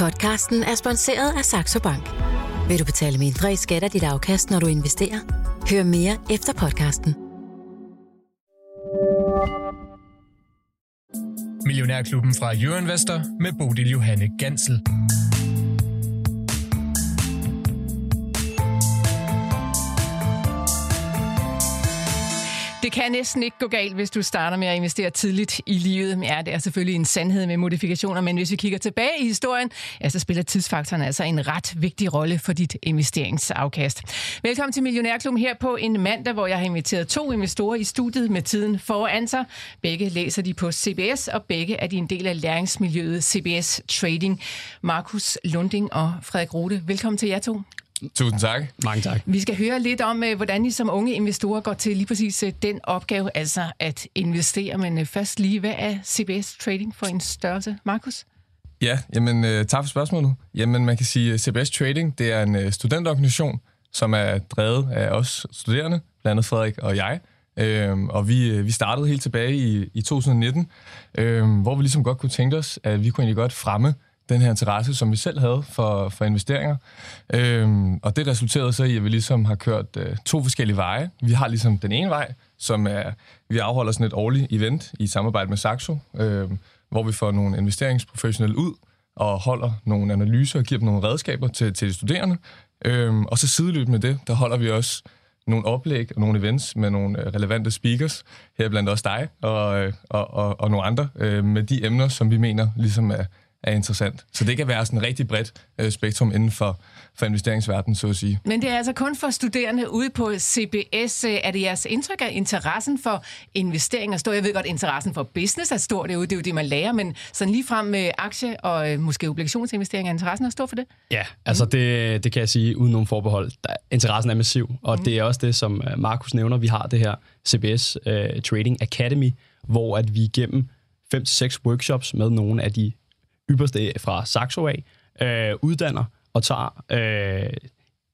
Podcasten er sponsoreret af Saxo Bank. Vil du betale mindre i skat af dit afkast, når du investerer? Hør mere efter podcasten. Millionærklubben fra Euroinvestor med Bodil Johanne Gansel. Det kan næsten ikke gå galt, hvis du starter med at investere tidligt i livet. Ja, det er selvfølgelig en sandhed med modifikationer, men hvis vi kigger tilbage i historien, ja, så spiller tidsfaktoren altså en ret vigtig rolle for dit investeringsafkast. Velkommen til Millionærklubben her på en mandag, hvor jeg har inviteret to investorer i studiet med tiden foran sig. Begge læser de på CBS, og begge er de en del af læringsmiljøet CBS Trading. Markus Lunding og Frederik Rode, velkommen til jer to. Tusind tak. Mange tak. Vi skal høre lidt om, øh, hvordan I som unge investorer går til lige præcis øh, den opgave, altså at investere. Men øh, først lige, hvad er CBS Trading for en størrelse? Markus? Ja, jamen uh, tak for spørgsmålet. Jamen man kan sige, at CBS Trading det er en studentorganisation, som er drevet af os studerende, blandt andet Frederik og jeg. Uh, og vi, vi startede helt tilbage i, i 2019, uh, hvor vi ligesom godt kunne tænke os, at vi kunne egentlig godt fremme den her interesse, som vi selv havde for, for investeringer. Øhm, og det resulterede så i, at vi ligesom har kørt øh, to forskellige veje. Vi har ligesom den ene vej, som er, vi afholder sådan et årligt event i samarbejde med Saxo, øh, hvor vi får nogle investeringsprofessionelle ud og holder nogle analyser og giver dem nogle redskaber til, til de studerende. Øhm, og så sideløbende med det, der holder vi også nogle oplæg og nogle events med nogle øh, relevante speakers, her blandt også dig og, øh, og, og, og nogle andre, øh, med de emner, som vi mener ligesom er, er interessant. Så det kan være sådan et rigtig bredt øh, spektrum inden for, for investeringsverdenen, så at sige. Men det er altså kun for studerende ude på CBS. Er det jeres indtryk af interessen for investering er stor? Jeg ved godt, interessen for business er stor derude. Det er jo det, man lærer. Men sådan lige frem med aktie- og øh, måske obligationsinvestering, er interessen er stor for det? Ja, altså mm. det, det kan jeg sige uden nogen forbehold. Der, interessen er massiv, og mm. det er også det, som øh, Markus nævner. Vi har det her CBS øh, Trading Academy, hvor at vi igennem 5-6 workshops med nogle af de ypperste fra Saxo af, øh, uddanner og tager øh,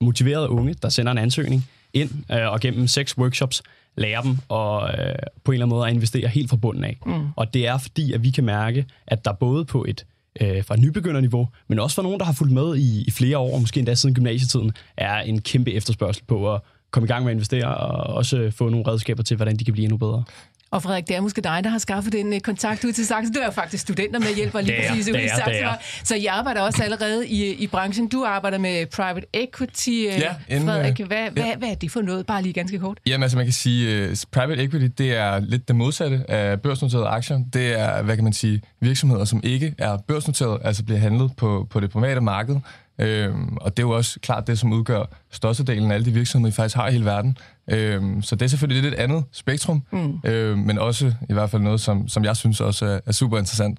motiverede unge, der sender en ansøgning ind, øh, og gennem seks workshops lærer dem og øh, på en eller anden måde at investere helt fra bunden af. Mm. Og det er fordi, at vi kan mærke, at der både på et øh, fra nybegynderniveau, men også for nogen, der har fulgt med i, i flere år, måske endda siden gymnasietiden, er en kæmpe efterspørgsel på at komme i gang med at investere og også få nogle redskaber til, hvordan de kan blive endnu bedre. Og Frederik, det er måske dig, der har skaffet den uh, kontakt ud til Saxo. Du er jo faktisk studenter med hjælp lige er, præcis ud i Saxo. Så jeg arbejder også allerede i, i branchen. Du arbejder med private equity. Uh, ja, inden, Frederik, hvad, ja. hvad, hvad er det for noget? Bare lige ganske kort. Jamen altså, man kan sige, uh, private equity, det er lidt det modsatte af børsnoterede aktier. Det er, hvad kan man sige, virksomheder, som ikke er børsnoteret, altså bliver handlet på, på det private marked. Øhm, og det er jo også klart det, som udgør størstedelen af alle de virksomheder, vi faktisk har i hele verden. Øhm, så det er selvfølgelig lidt et andet spektrum, mm. øhm, men også i hvert fald noget, som, som jeg synes også er, er super interessant.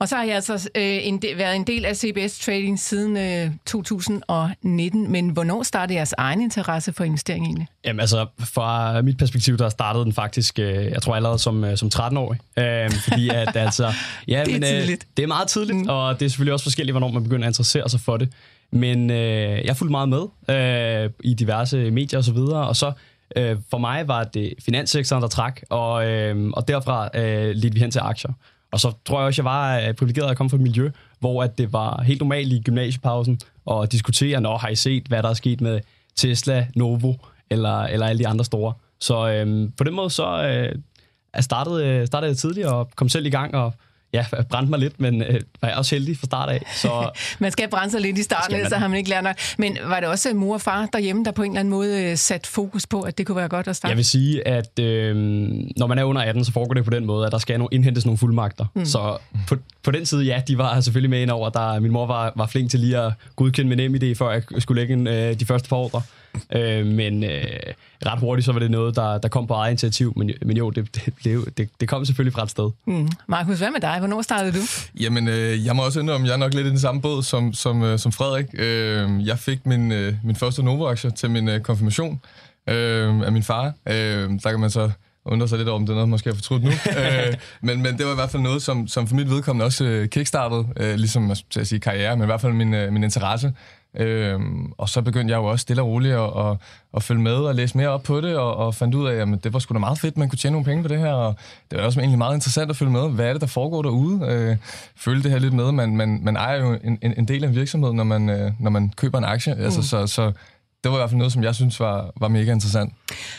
Og så har jeg altså øh, en de, været en del af CBS Trading siden øh, 2019, men hvornår startede jeres egen interesse for investering egentlig? Jamen altså, fra mit perspektiv, der startede den faktisk, øh, jeg tror allerede som, øh, som 13-årig. Øh, fordi at altså... Ja, det er men, øh, tidligt. Det er meget tidligt, mm. og det er selvfølgelig også forskelligt, hvornår man begynder at interessere sig for det. Men øh, jeg fulgte meget med øh, i diverse medier og så videre, og så øh, for mig var det finanssektoren, der trak, og, øh, og derfra øh, lidt vi hen til aktier. Og så tror jeg også, jeg var øh, privilegeret at komme fra et miljø, hvor at det var helt normalt i gymnasiepausen at diskutere, når har I set, hvad der er sket med Tesla, Novo eller, eller alle de andre store. Så øhm, på den måde så øh, jeg startede, øh, startede jeg tidligt og kom selv i gang og ja, brændte mig lidt, men øh, var jeg også heldig fra start af. Så man skal brænde sig lidt i starten, så har man ikke lært nok. Men var det også mor og far derhjemme, der på en eller anden måde øh, sat fokus på, at det kunne være godt at starte? Jeg vil sige, at øh, når man er under 18, så foregår det på den måde, at der skal indhentes nogle fuldmagter. Mm. Så på, på den side, ja, de var selvfølgelig med ind over. Der, min mor var, var flink til lige at godkende min NemID, før jeg skulle lægge en, øh, de første par ordre. Øh, men øh, ret hurtigt så var det noget, der, der kom på eget initiativ. Men, men jo, det, det, det, det kom selvfølgelig fra et sted. Mm. Markus, hvad med dig? Hvornår startede du? Jamen, øh, jeg må også indrømme, jeg er nok lidt i den samme båd som, som, øh, som Frederik. Øh, jeg fik min, øh, min første Novo-aktie til min øh, konfirmation øh, af min far. Øh, der kan man så undre sig lidt over, om det er noget, måske har fortrudt nu. øh, men, men det var i hvert fald noget, som, som for mit vedkommende også øh, kickstartede, øh, ligesom at sige karriere, men i hvert fald min, øh, min interesse Øhm, og så begyndte jeg jo også stille og roligt at, at, at følge med og læse mere op på det, og, og fandt ud af, at det var sgu da meget fedt, man kunne tjene nogle penge på det her, og det var også egentlig meget interessant at følge med. Hvad er det, der foregår derude? Øh, følge det her lidt med. Man, man, man ejer jo en, en, en del af en virksomhed, når man, øh, når man køber en aktie, mm. altså, så, så det var i hvert fald noget, som jeg synes var, var mega interessant.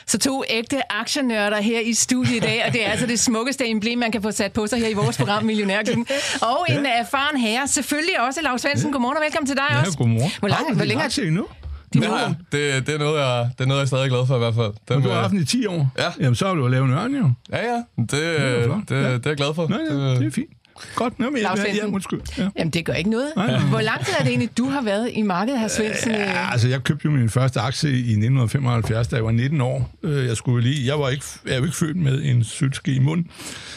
Så to ægte aktienørder her i studiet i dag, og det er altså det smukkeste emblem, man kan få sat på sig her i vores program, Millionærklubben. Og en ja. erfaren herre, selvfølgelig også Lars Svendsen. Ja. Godmorgen og velkommen til dig ja, også. godmorgen. Hvor, lang, hvor længe aktie endnu? Det, ja, det, det, er noget, jeg, det er noget, jeg er stadig glad for i hvert fald. Den, du har haft den i 10 år? Ja. Jamen, så har du lavet en ørn, jo. Ja, ja. Det, det, er, det, det, det er jeg glad for. Nej, ja, det er fint. Godt, Nå, men Lars jeg, ja, undskyld. Ja. Jamen, det gør ikke noget. Nej, nej. Hvor lang tid er det egentlig, du har været i markedet, her Svendsen? Ja, altså, jeg købte jo min første aktie i 1975, da jeg var 19 år. Jeg skulle lige, jeg var ikke, jeg var ikke født med en sølvske i munden,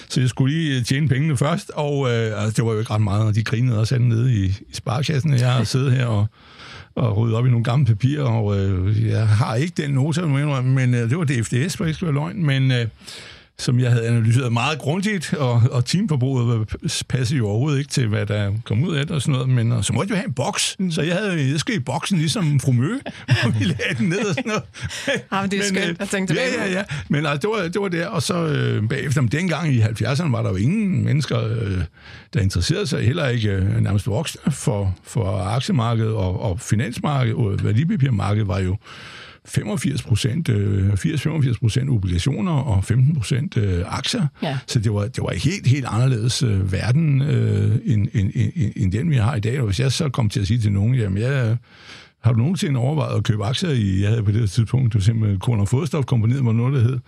så jeg skulle lige tjene pengene først, og øh, altså, det var jo ikke ret meget, og de grinede også nede i, i sparkassen. Jeg har siddet her og og rydde op i nogle gamle papirer, og øh, jeg har ikke den nota, men øh, det var DFDS, for ikke skal være løgn, men øh, som jeg havde analyseret meget grundigt, og, og teamforbruget passede jo overhovedet ikke til, hvad der kom ud af det og sådan noget, men og så måtte jeg jo have en boks, så jeg havde jeg skal i boksen ligesom fru Mø, og vi lagde den ned og sådan noget. Ja, men det er men, skønt at tænke tilbage Ja, ja, ja, men altså, det, var, det var der, og så øh, bagefter, men dengang i 70'erne var der jo ingen mennesker, øh, der interesserede sig, heller ikke øh, nærmest voksne for, for aktiemarkedet og, og finansmarkedet, og værdipapirmarkedet var jo 85 procent, 80-85 procent obligationer og 15 procent aktier. Ja. Så det var, det var helt, helt anderledes øh, verden øh, end, end, end, end den, vi har i dag. Og hvis jeg så kom til at sige til nogen, jamen jeg har du nogensinde overvejet at købe aktier i, jeg havde på det tidspunkt, det var simpelthen Korn- og Fodstofkompaniet, var noget, der hed,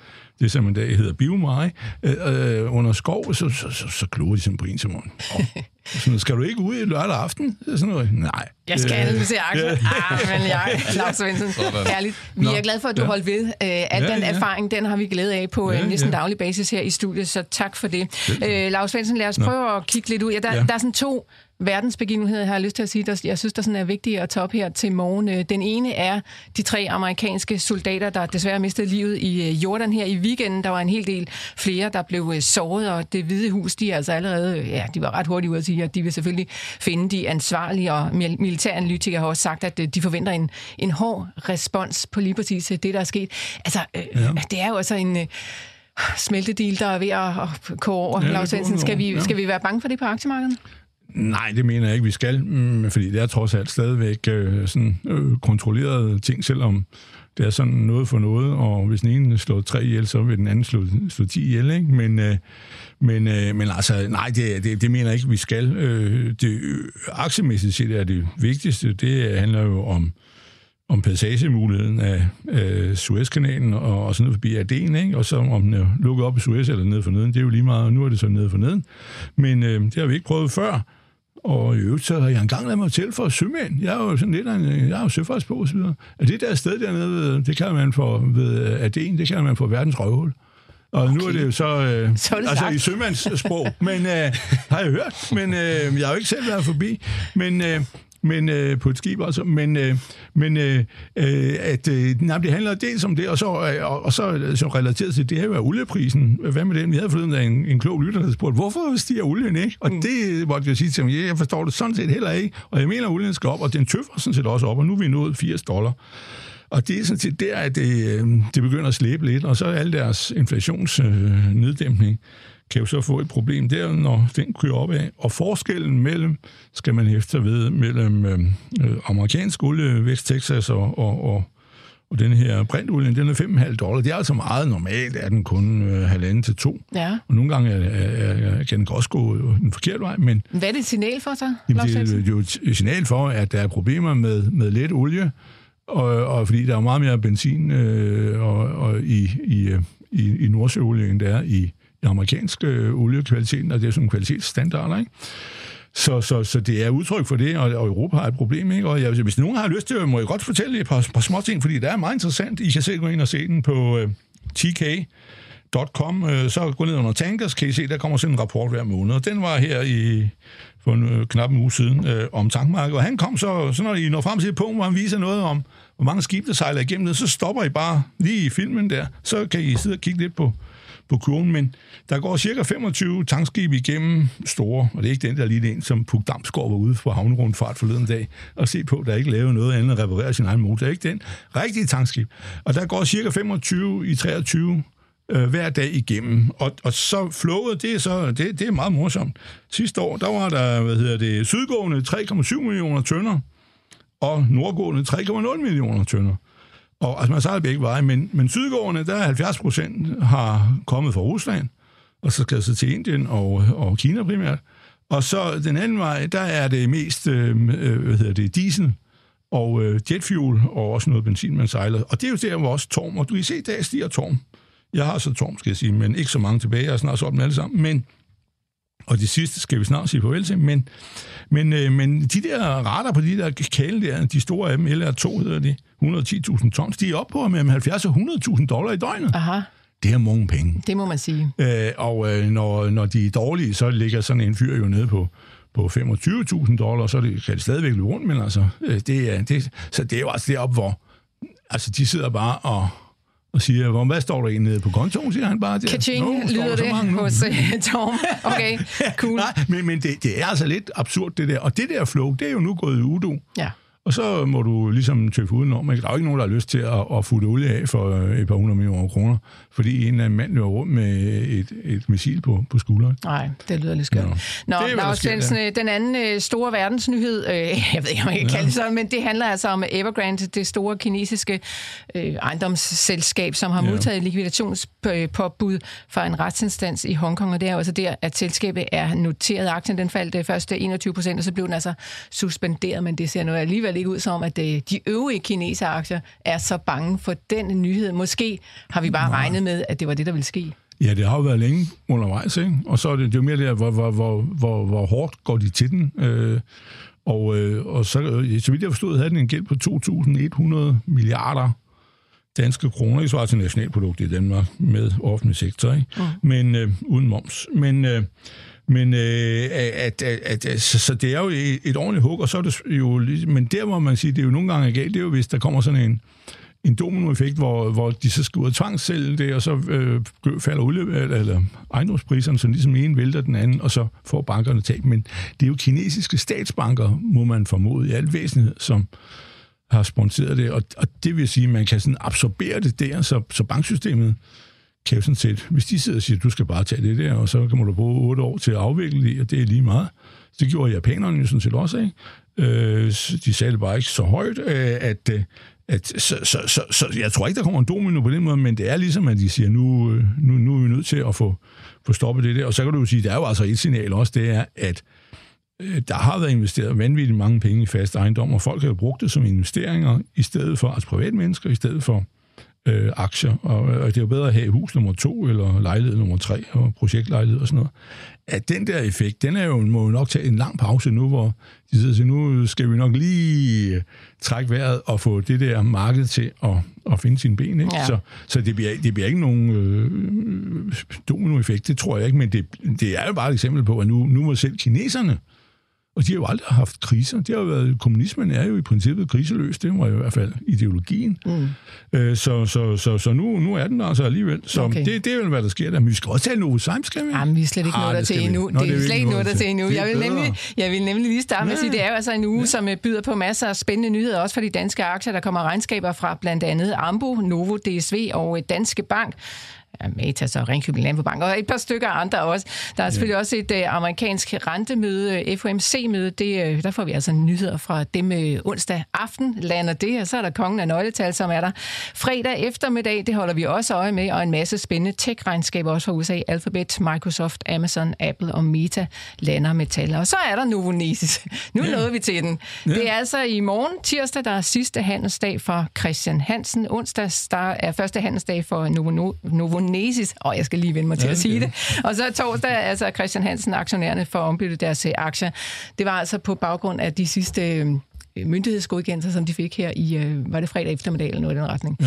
det som en dag hedder Biomare, øh, øh, under skov, så, så, så, så glod de sådan på en som om, sådan, skal du ikke ud i lørdag aften? Sådan noget. Nej. Jeg skal analysere aktier. Ah, men jeg, Lars Svendsen, herligt. Vi er glade for, at du ja. holdt ved. Uh, al ja, den ja. erfaring, den har vi glæde af på ja, næsten ja. daglig basis her i studiet, så tak for det. Uh, Lars Svendsen, lad os prøve Nå. at kigge lidt ud. Ja, der, ja. der er sådan to verdensbegivenheder, har jeg lyst til at sige, der, jeg synes, der sådan er vigtige at tage op her til morgen. Den ene er de tre amerikanske soldater, der desværre mistede livet i Jordan her i weekenden. Der var en hel del flere, der blev såret, og det hvide hus, de er altså allerede, ja, de var ret hurtigt ude at sige, at de vil selvfølgelig finde de ansvarlige, og militæranalytikere har også sagt, at de forventer en, en hård respons på lige præcis det, der er sket. Altså, øh, ja. det er jo altså en... Øh, smeltedil, der er ved at koge over. Ja, Lars skal, vi, ja. skal vi være bange for det på aktiemarkedet? Nej, det mener jeg ikke, vi skal, mm, fordi det er trods alt stadigvæk øh, sådan, øh, kontrollerede ting, selvom det er sådan noget for noget, og hvis den ene slår tre ihjel, så vil den anden slå, slå ti ihjel, ikke? Men, øh, men, øh, men altså, nej, det, det, det mener jeg ikke, vi skal. Øh, det, øh, aktiemæssigt set er det vigtigste, det handler jo om, om passagemuligheden af øh, Suezkanalen og, og sådan noget forbi Aden, ikke? og så om den er lukket op i Suez eller ned for neden, det er jo lige meget, nu er det så nede for neden. Men øh, det har vi ikke prøvet før, og i øvrigt så har jeg engang lavet mig til for sømænd. Jeg er jo sådan lidt en, jeg er jo søfartsbog og så videre. Og det der sted dernede, det kan man få ved Aden, det kan man få verdens røvhul. Og okay. nu er det jo så, øh, så det altså i sømandssprog, men øh, har jeg hørt, men øh, jeg har jo ikke selv været forbi. Men, øh, men øh, på et skib også. Men, øh, men øh, øh at, øh, nej, det handler dels om det, og så, øh, og, og så, så relateret til det her med olieprisen. Hvad med den? Vi havde forleden en, en klog lytter, der spurgte, hvorfor stiger olien ikke? Og mm. det måtte jeg sige til ham, ja, jeg forstår det sådan set heller ikke. Og jeg mener, at olien skal op, og den tøffer sådan set også op, og nu er vi nået 80 dollar. Og det er sådan set der, at det, øh, det begynder at slæbe lidt, og så er alle deres inflationsneddæmpning øh, kan jo så få et problem der, når den kører op af. Og forskellen mellem, skal man hæfte ved, mellem øh, øh amerikansk olie, West Texas og, og, og, og den her brintolien, den er 5,5 dollar. Det er altså meget normalt, er den kun øh, halvanden til to. Ja. Og nogle gange er, er, er, kan den også gå den forkerte vej. Men, Hvad er det et signal for så? Jamen, det, er jo et signal for, at der er problemer med, med let olie, og, og fordi der er meget mere benzin øh, og, og i, i, øh, i, i Nordsjøolie, end der er i amerikansk øh, oliekvaliteten, og det er sådan kvalitetsstandarder, ikke? Så, så, så det er udtryk for det, og, og Europa har et problem. Ikke? Og jeg, hvis nogen har lyst til, må jeg godt fortælle et par, par små ting, fordi det er meget interessant. I kan selv gå ind og se den på øh, tk.com. Øh, så gå ned under tankers, kan I se, der kommer sådan en rapport hver måned. Og den var her i for en, øh, knap en uge siden øh, om tankmarkedet. Og han kom så, så når I når frem til et punkt, hvor han viser noget om, hvor mange skibe, der sejler igennem det, så stopper I bare lige i filmen der. Så kan I sidde og kigge lidt på på kurven, men der går cirka 25 tankskib igennem store, og det er ikke den der lige en, som Puk Damsgaard var ude på havnerundfart forleden dag, og se på, der ikke lavet noget andet end at reparere sin egen motor. Det er Ikke den rigtige tankskib. Og der går cirka 25 i 23 øh, hver dag igennem. Og, og så flowet, det er, så, det, det er meget morsomt. Sidste år, der var der, hvad hedder det, sydgående 3,7 millioner tønder, og nordgående 3,0 millioner tønder. Og altså, man sejler begge veje, men, men sydgående, der er 70 procent har kommet fra Rusland, og så skal det så til Indien og, og Kina primært. Og så den anden vej, der er det mest, øh, øh hvad hedder det, diesel og øh, jetfuel, og også noget benzin, man sejler. Og det er jo der, hvor også Torm, og du kan se, der stiger Torm. Jeg har så Torm, skal jeg sige, men ikke så mange tilbage, jeg har snart solgt dem alle sammen. Men, og det sidste skal vi snart sige farvel til, men, men, øh, men de der radar på de der kale der, de store af dem, LR2 hedder de, 110.000 tons, de er oppe på mellem 70 og 100.000 dollar i døgnet. Aha. Det er mange penge. Det må man sige. Øh, og øh, når, når de er dårlige, så ligger sådan en fyr jo nede på, på 25.000 dollar, så det, kan det stadigvæk løbe rundt, men altså, øh, det er, det, så det er jo altså deroppe, hvor altså, de sidder bare og, og siger, hvor, hvad står der egentlig på kontoen, siger han bare. Kaching no, lyder det hos uh, Tom. Okay, cool. Nej, men, men det, det er altså lidt absurd, det der. Og det der flow, det er jo nu gået i udo. Ja. Og så må du ligesom tøffe udenom. Der er jo ikke nogen, der har lyst til at, at futte olie af for øh, et par hundrede millioner kroner, fordi en anden mand løber rundt med et, et missil på, på skulderen. Nej, det lyder lidt skørt. Nå, Nå Lars Svendsen, den anden øh, store verdensnyhed, øh, jeg ved ikke, om jeg kan ja. kalde det sådan, men det handler altså om Evergrande, det store kinesiske øh, ejendomsselskab, som har ja. modtaget likvidationspåbud fra en retsinstans i Hongkong, og det er jo altså der, at selskabet er noteret. Aktien den faldt øh, først 21 procent, og så blev den altså suspenderet, men det ser nu alligevel ikke ud som, at øh, de øvrige kineseraktier er så bange for den nyhed. Måske har vi bare Nej. regnet med, at det var det, der ville ske. Ja, det har jo været længe undervejs, ikke? Og så er det, det er jo mere der, hvor, hvor, hvor, hvor, hvor hårdt går de til den. Øh, og, øh, og så, øh, så vidt jeg forstod, havde den en gæld på 2.100 milliarder danske kroner i svar til nationalprodukt i Danmark med offentlig sektor, ikke? Mm. men øh, uden moms. Men øh, men øh, at, at, at, så, så det er jo et, et ordentligt hug, og så er det jo... Men der må man sige, det er jo nogle gange galt, det er jo, hvis der kommer sådan en, en dominoeffekt, hvor, hvor de så skal ud og tvangssælge det, og så øh, falder olie, eller, eller ejendomspriserne, så ligesom en vælter den anden, og så får bankerne tab. Men det er jo kinesiske statsbanker, må man formode i alt væsentlighed, som har sponsoreret det, og, og det vil sige, at man kan sådan absorbere det der, så, så banksystemet kan jo sådan set, hvis de sidder og siger, du skal bare tage det der, og så kan du bruge otte år til at afvikle det, og det er lige meget. Så det gjorde japanerne jo sådan set også, ikke? Øh, de sagde det bare ikke så højt, øh, at, øh, at så, så, så, så, jeg tror ikke, der kommer en domino på den måde, men det er ligesom, at de siger, nu, øh, nu, nu er vi nødt til at få, få stoppet det der. Og så kan du jo sige, der er jo altså et signal også, det er, at øh, der har været investeret vanvittigt mange penge i fast ejendom, og folk har jo brugt det som investeringer, i stedet for, altså privatmennesker, i stedet for øh, aktier, og, og det er jo bedre at have hus nummer to, eller lejlighed nummer tre, og projektlejlighed og sådan noget. At den der effekt, den er jo, må jo nok tage en lang pause nu, hvor de sidder og siger, nu skal vi nok lige trække vejret og få det der marked til at, at finde sine ben. Ikke? Ja. Så, så det, bliver, det bliver ikke nogen øh, dominoeffekt, det tror jeg ikke, men det, det er jo bare et eksempel på, at nu, nu må selv kineserne og de har jo aldrig haft kriser. Det har jo været, kommunismen er jo i princippet kriseløs. Det var jo i hvert fald ideologien. Mm. Øh, så så, så, så nu, nu er den altså alligevel. Så okay. det, det er jo, hvad der sker der. Men vi skal også tale Novo Sejm, skal vi? Jamen, vi er slet ikke ah, nået der til endnu. Det, det er slet ikke nået der til endnu. Jeg vil, nemlig, jeg vil nemlig lige starte med at sige, det er jo altså en uge, ja. som øh, byder på masser af spændende nyheder, også for de danske aktier. Der kommer regnskaber fra blandt andet Ambo, Novo, DSV og Danske Bank ja, Matas og Ringkøbing Landbobank, og et par stykker andre også. Der er selvfølgelig ja. også et uh, amerikansk rentemøde, FOMC-møde. Det, uh, der får vi altså nyheder fra dem uh, onsdag aften, lander det, og så er der kongen af nøgletal, som er der. Fredag eftermiddag, det holder vi også øje med, og en masse spændende tech-regnskaber også fra USA, Alphabet, Microsoft, Amazon, Apple og Meta lander med tal. Og så er der Novo Nesis. Nu ja. nåede vi til den. Ja. Det er altså i morgen, tirsdag, der er sidste handelsdag for Christian Hansen. Onsdag er første handelsdag for Novo, Novo Nesis. Og jeg skal lige vende mig til ja, at sige det. Og så torsdag, altså Christian Hansen, aktionærerne for at ombytte deres øh, aktier. Det var altså på baggrund af de sidste øh, myndighedsgodkendelser, som de fik her i, øh, var det fredag eftermiddag eller noget i den retning. Ja.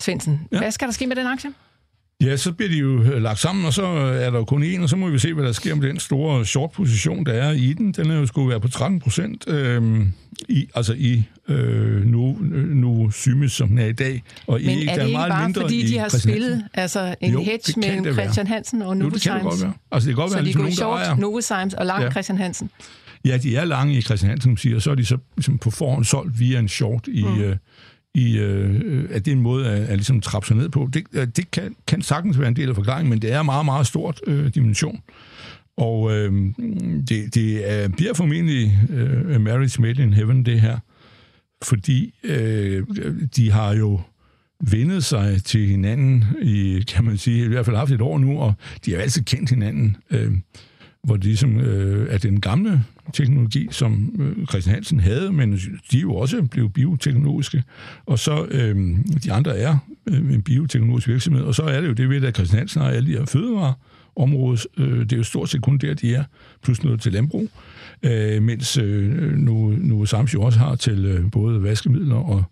Svendsen, ja. hvad skal der ske med den aktie? Ja, så bliver de jo øh, lagt sammen, og så er der jo kun én, og så må vi se, hvad der sker med den store short-position, der er i den. Den er jo skulle være på 13 procent, øh, i, altså i øh, nu, nu Symes, som den er i dag. Og Men er det ikke bare, fordi de har spillet altså en jo, hedge mellem Christian Hansen og Novozymes? Jo, det kan det godt være. Altså, det kan godt så være, de ligesom går i short, Novozymes og lang ja. Christian Hansen? Ja, de er lange i Christian Hansen, siger, og så er de så ligesom på forhånd solgt via en short i... Mm. Øh, i, øh, at det er en måde at, at ligesom trappe sig ned på. Det, øh, det kan, kan sagtens være en del af forklaringen, men det er meget, meget stort øh, dimension. Og øh, det, det er, bliver formentlig øh, Marriage Made in Heaven, det her. Fordi øh, de har jo vendet sig til hinanden i, kan man sige, i hvert fald haft et år nu, og de har altid kendt hinanden. Øh, hvor det ligesom øh, er den gamle teknologi, som øh, Christian Hansen havde, men de er jo også blevet bioteknologiske, og så øh, de andre er øh, en bioteknologisk virksomhed, og så er det jo det ved, at Christian Hansen har alle de her fødevareområdet, øh, det er jo stort set kun der, de er, plus noget til landbrug, øh, mens øh, nu, nu Sams jo også har til øh, både vaskemidler og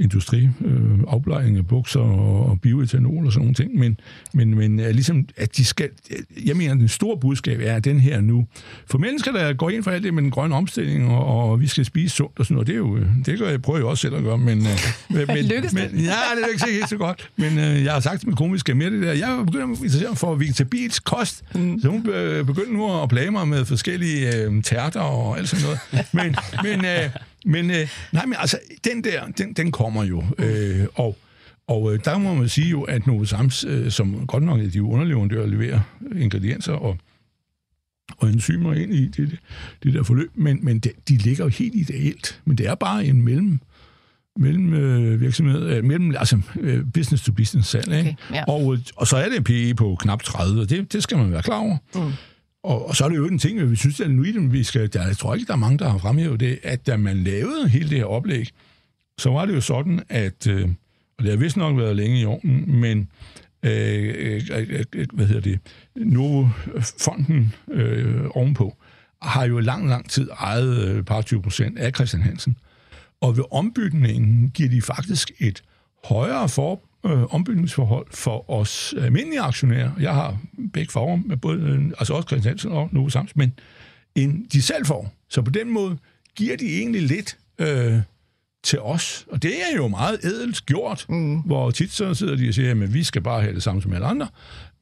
industri, øh, af bukser og, og bioetanol og sådan nogle ting, men, men, men er ligesom, at de skal, jeg mener, den store budskab er, den her nu, for mennesker, der går ind for alt det med den grønne omstilling, og, og vi skal spise sundt og sådan noget, det, er jo, det gør jeg, prøver jeg også selv at gøre, men... Øh, men, men Lykkes det? Men, ja, det er ikke helt så godt, men øh, jeg har sagt til min kone, vi skal mere det der. Jeg er begyndt at interessere mig for vegetabilsk kost, mm. så hun begyndte nu at plage mig med forskellige øh, tærter og alt sådan noget. Men, men øh, men, øh, nej, men altså, den der, den, den kommer jo. Øh, og og øh, der må man sige jo, at Sams, øh, som godt nok er de underleverandører, leverer ingredienser og, og enzymer ind i det, det der forløb, men, men de, de ligger jo helt ideelt. Men det er bare en mellem mellem øh, virksomhed, øh, mellem, altså øh, business to business salg, okay? Ja. Og, og så er det en PE på knap 30, og det, det skal man være klar over. Mm. Og, og så er det jo en ting, vi synes, at nu i dem, vi skal, der, jeg tror ikke, der er mange, der har fremhævet det, at da man lavede hele det her oplæg, så var det jo sådan, at, øh, og det har vist nok været længe i orden, men øh øh, øh, øh, øh, hvad hedder det, Novo-fonden øh, ovenpå, har jo lang, lang tid ejet øh, par 20 procent af Christian Hansen. Og ved ombytningen giver de faktisk et højere for, øh, ombygningsforhold for os almindelige aktionærer. Jeg har begge farver, med både, øh, altså også Christian Hansen og Novo Sams, men end de selv får. Så på den måde giver de egentlig lidt øh, til os. Og det er jo meget ædelt gjort, mm. hvor tit så sidder de og siger, at vi skal bare have det samme som alle andre.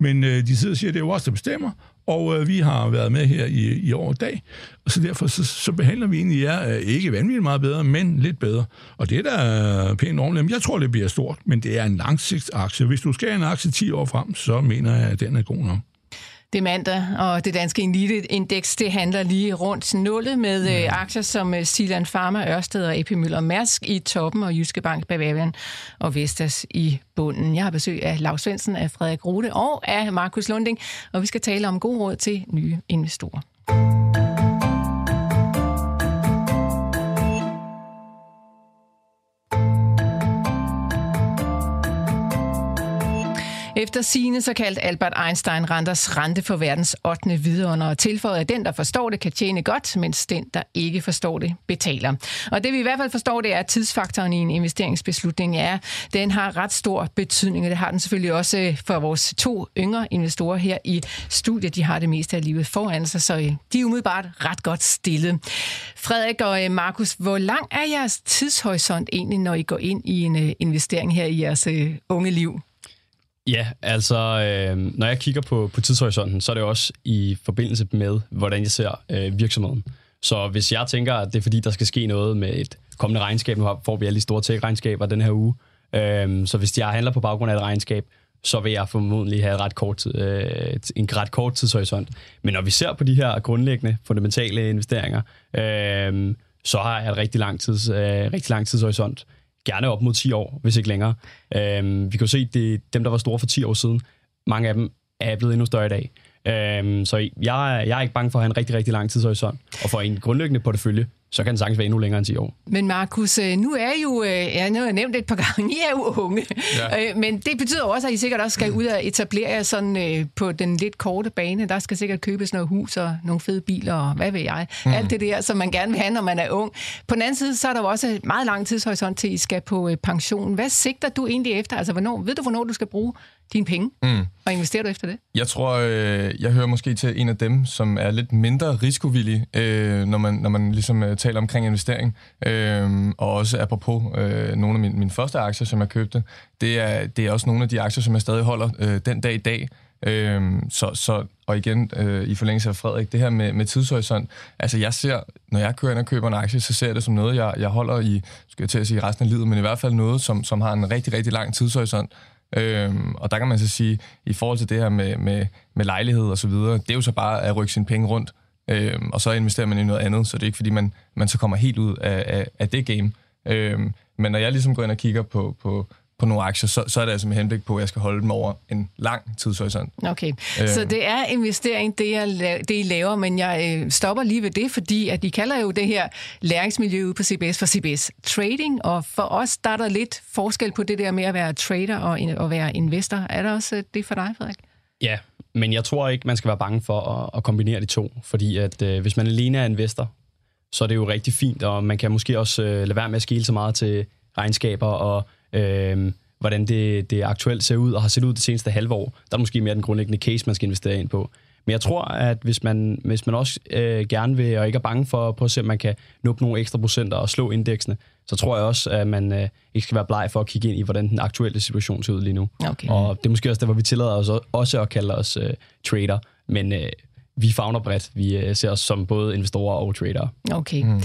Men øh, de sidder og siger, at det er jo os, der bestemmer, og øh, vi har været med her i, i år og dag, og så derfor så, så behandler vi egentlig jer øh, ikke vanvittigt meget bedre, men lidt bedre. Og det er da pænt ordentligt. Jeg tror, det bliver stort, men det er en langsigtsaktie. Hvis du skal have en aktie 10 år frem, så mener jeg, at den er god nok. Det er mandag, og det danske elite-indeks det handler lige rundt nullet med ja. øh, aktier som øh, Silan Pharma, Ørsted og AP Møller Mærsk i toppen, og Jyske Bank, Bavarian og Vestas i bunden. Jeg har besøg af Lars Svendsen, af Frederik Rode og af Markus Lunding, og vi skal tale om god råd til nye investorer. Efter sine så kaldt Albert Einstein renters rente for verdens 8. vidunder og tilføjet, at den, der forstår det, kan tjene godt, mens den, der ikke forstår det, betaler. Og det vi i hvert fald forstår, det er, at tidsfaktoren i en investeringsbeslutning er, den har ret stor betydning, og det har den selvfølgelig også øh, for vores to yngre investorer her i studiet. De har det meste af livet foran sig, så øh, de er umiddelbart ret godt stillet. Frederik og øh, Markus, hvor lang er jeres tidshorisont egentlig, når I går ind i en investering her i jeres unge liv? Ja, altså øh, når jeg kigger på, på tidshorisonten, så er det også i forbindelse med, hvordan jeg ser øh, virksomheden. Så hvis jeg tænker, at det er fordi, der skal ske noget med et kommende regnskab, nu får vi alle de store tech-regnskaber den her uge, øh, så hvis jeg handler på baggrund af et regnskab, så vil jeg formodentlig have ret kort, øh, en ret kort tidshorisont. Men når vi ser på de her grundlæggende, fundamentale investeringer, øh, så har jeg et rigtig lang, tids, øh, rigtig lang tidshorisont gerne op mod 10 år, hvis ikke længere. Øhm, vi kan jo se, at dem, der var store for 10 år siden, mange af dem er blevet endnu større i dag. Øhm, så jeg, jeg er ikke bange for at have en rigtig, rigtig lang tidshorisont. Og for en grundlæggende portefølje, så kan den sagtens være endnu længere end 10 år. Men Markus, øh, nu er jo, øh, jeg har nævnt det et par gange, I er jo unge. Ja. Øh, men det betyder også, at I sikkert også skal ud og etablere jer sådan på den lidt korte bane. Der skal sikkert købes noget hus og nogle fede biler og hvad ved jeg. Mm. Alt det der, som man gerne vil have, når man er ung. På den anden side, så er der jo også meget lang tidshorisont til, I skal på pension. Hvad sigter du egentlig efter? Altså, hvornår, ved du, hvornår du skal bruge dine penge, Mm. og investerer du efter det? Jeg tror, øh, jeg hører måske til en af dem, som er lidt mindre risikovillig, øh, når, man, når man ligesom øh, taler omkring investering. Øh, og også apropos øh, nogle af mine, mine første aktier, som jeg købte, det er, det er også nogle af de aktier, som jeg stadig holder øh, den dag i dag. Øh, så, så, og igen, øh, i forlængelse af Frederik, det her med, med tidshorisont, altså jeg ser, når jeg kører ind og køber en aktie, så ser jeg det som noget, jeg, jeg holder i, skal jeg til at sige resten af livet, men i hvert fald noget, som, som har en rigtig, rigtig lang tidshorisont. Øhm, og der kan man så sige, i forhold til det her med, med, med lejlighed og så videre, det er jo så bare at rykke sine penge rundt, øhm, og så investerer man i noget andet, så det er ikke fordi, man, man så kommer helt ud af, af, af det game. Øhm, men når jeg ligesom går ind og kigger på, på, på nogle aktier, så, så er det altså med henblik på, at jeg skal holde dem over en lang tidshorisont. Okay, øh. så det er investering, det er la- det, I laver, men jeg øh, stopper lige ved det, fordi at de kalder jo det her læringsmiljø ude på CBS for CBS Trading, og for os der er der lidt forskel på det der med at være trader og at være investor. Er der også øh, det for dig, Frederik? Ja, men jeg tror ikke, man skal være bange for at, at kombinere de to, fordi at øh, hvis man alene er investor, så er det jo rigtig fint, og man kan måske også øh, lade være med at skille så meget til regnskaber og øh, hvordan det, det aktuelt ser ud og har set ud det seneste halve år. Der er måske mere den grundlæggende case, man skal investere ind på. Men jeg tror, at hvis man, hvis man også øh, gerne vil, og ikke er bange for, på at se, om man kan nå nogle ekstra procenter og slå indeksene, så tror jeg også, at man øh, ikke skal være bleg for at kigge ind i, hvordan den aktuelle situation ser ud lige nu. Okay. Og det er måske også der, hvor vi tillader os også at kalde os øh, trader, men øh, vi fagner bredt. Vi øh, ser os som både investorer og trader. Okay. Mm.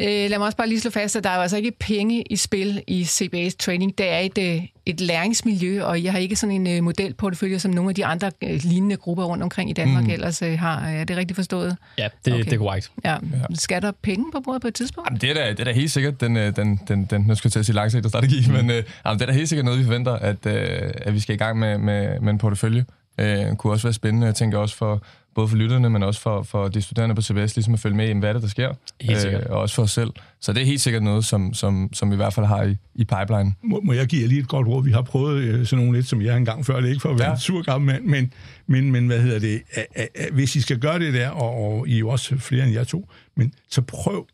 Øh, lad mig også bare lige slå fast, at der er jo altså ikke penge i spil i CBS Training. Det er et, øh, et læringsmiljø, og jeg har ikke sådan en øh, modelportefølje, som nogle af de andre lignende grupper rundt omkring i Danmark mm. ellers har. Er det rigtigt forstået? Ja, det, Okay. det er korrekt. Ja. ja. Skal der penge på bordet på et tidspunkt? Jamen, det er da, det er da helt sikkert den, den, den, den nu skal jeg til at sige langsigtet strategi, mm. men øh, jamen, det er da helt sikkert noget, vi forventer, at, øh, at vi skal i gang med, med, med en portefølje. Øh, kunne også være spændende, jeg tænker også for, både for lytterne, men også for, for de studerende på CBS, ligesom at følge med i, hvad er det, der sker. Helt sikkert. og også for os selv. Så det er helt sikkert noget, som, som, som vi i hvert fald har i, i pipeline. Må, må jeg give jer lige et godt råd? Vi har prøvet øh, sådan nogle lidt, som jeg engang før, det ikke for at være Ja. ja. en sur gammel mand, men, men, men hvad hedder det? A, a, a, hvis I skal gøre det der, og, og I er jo også flere end jeg to, men så prøv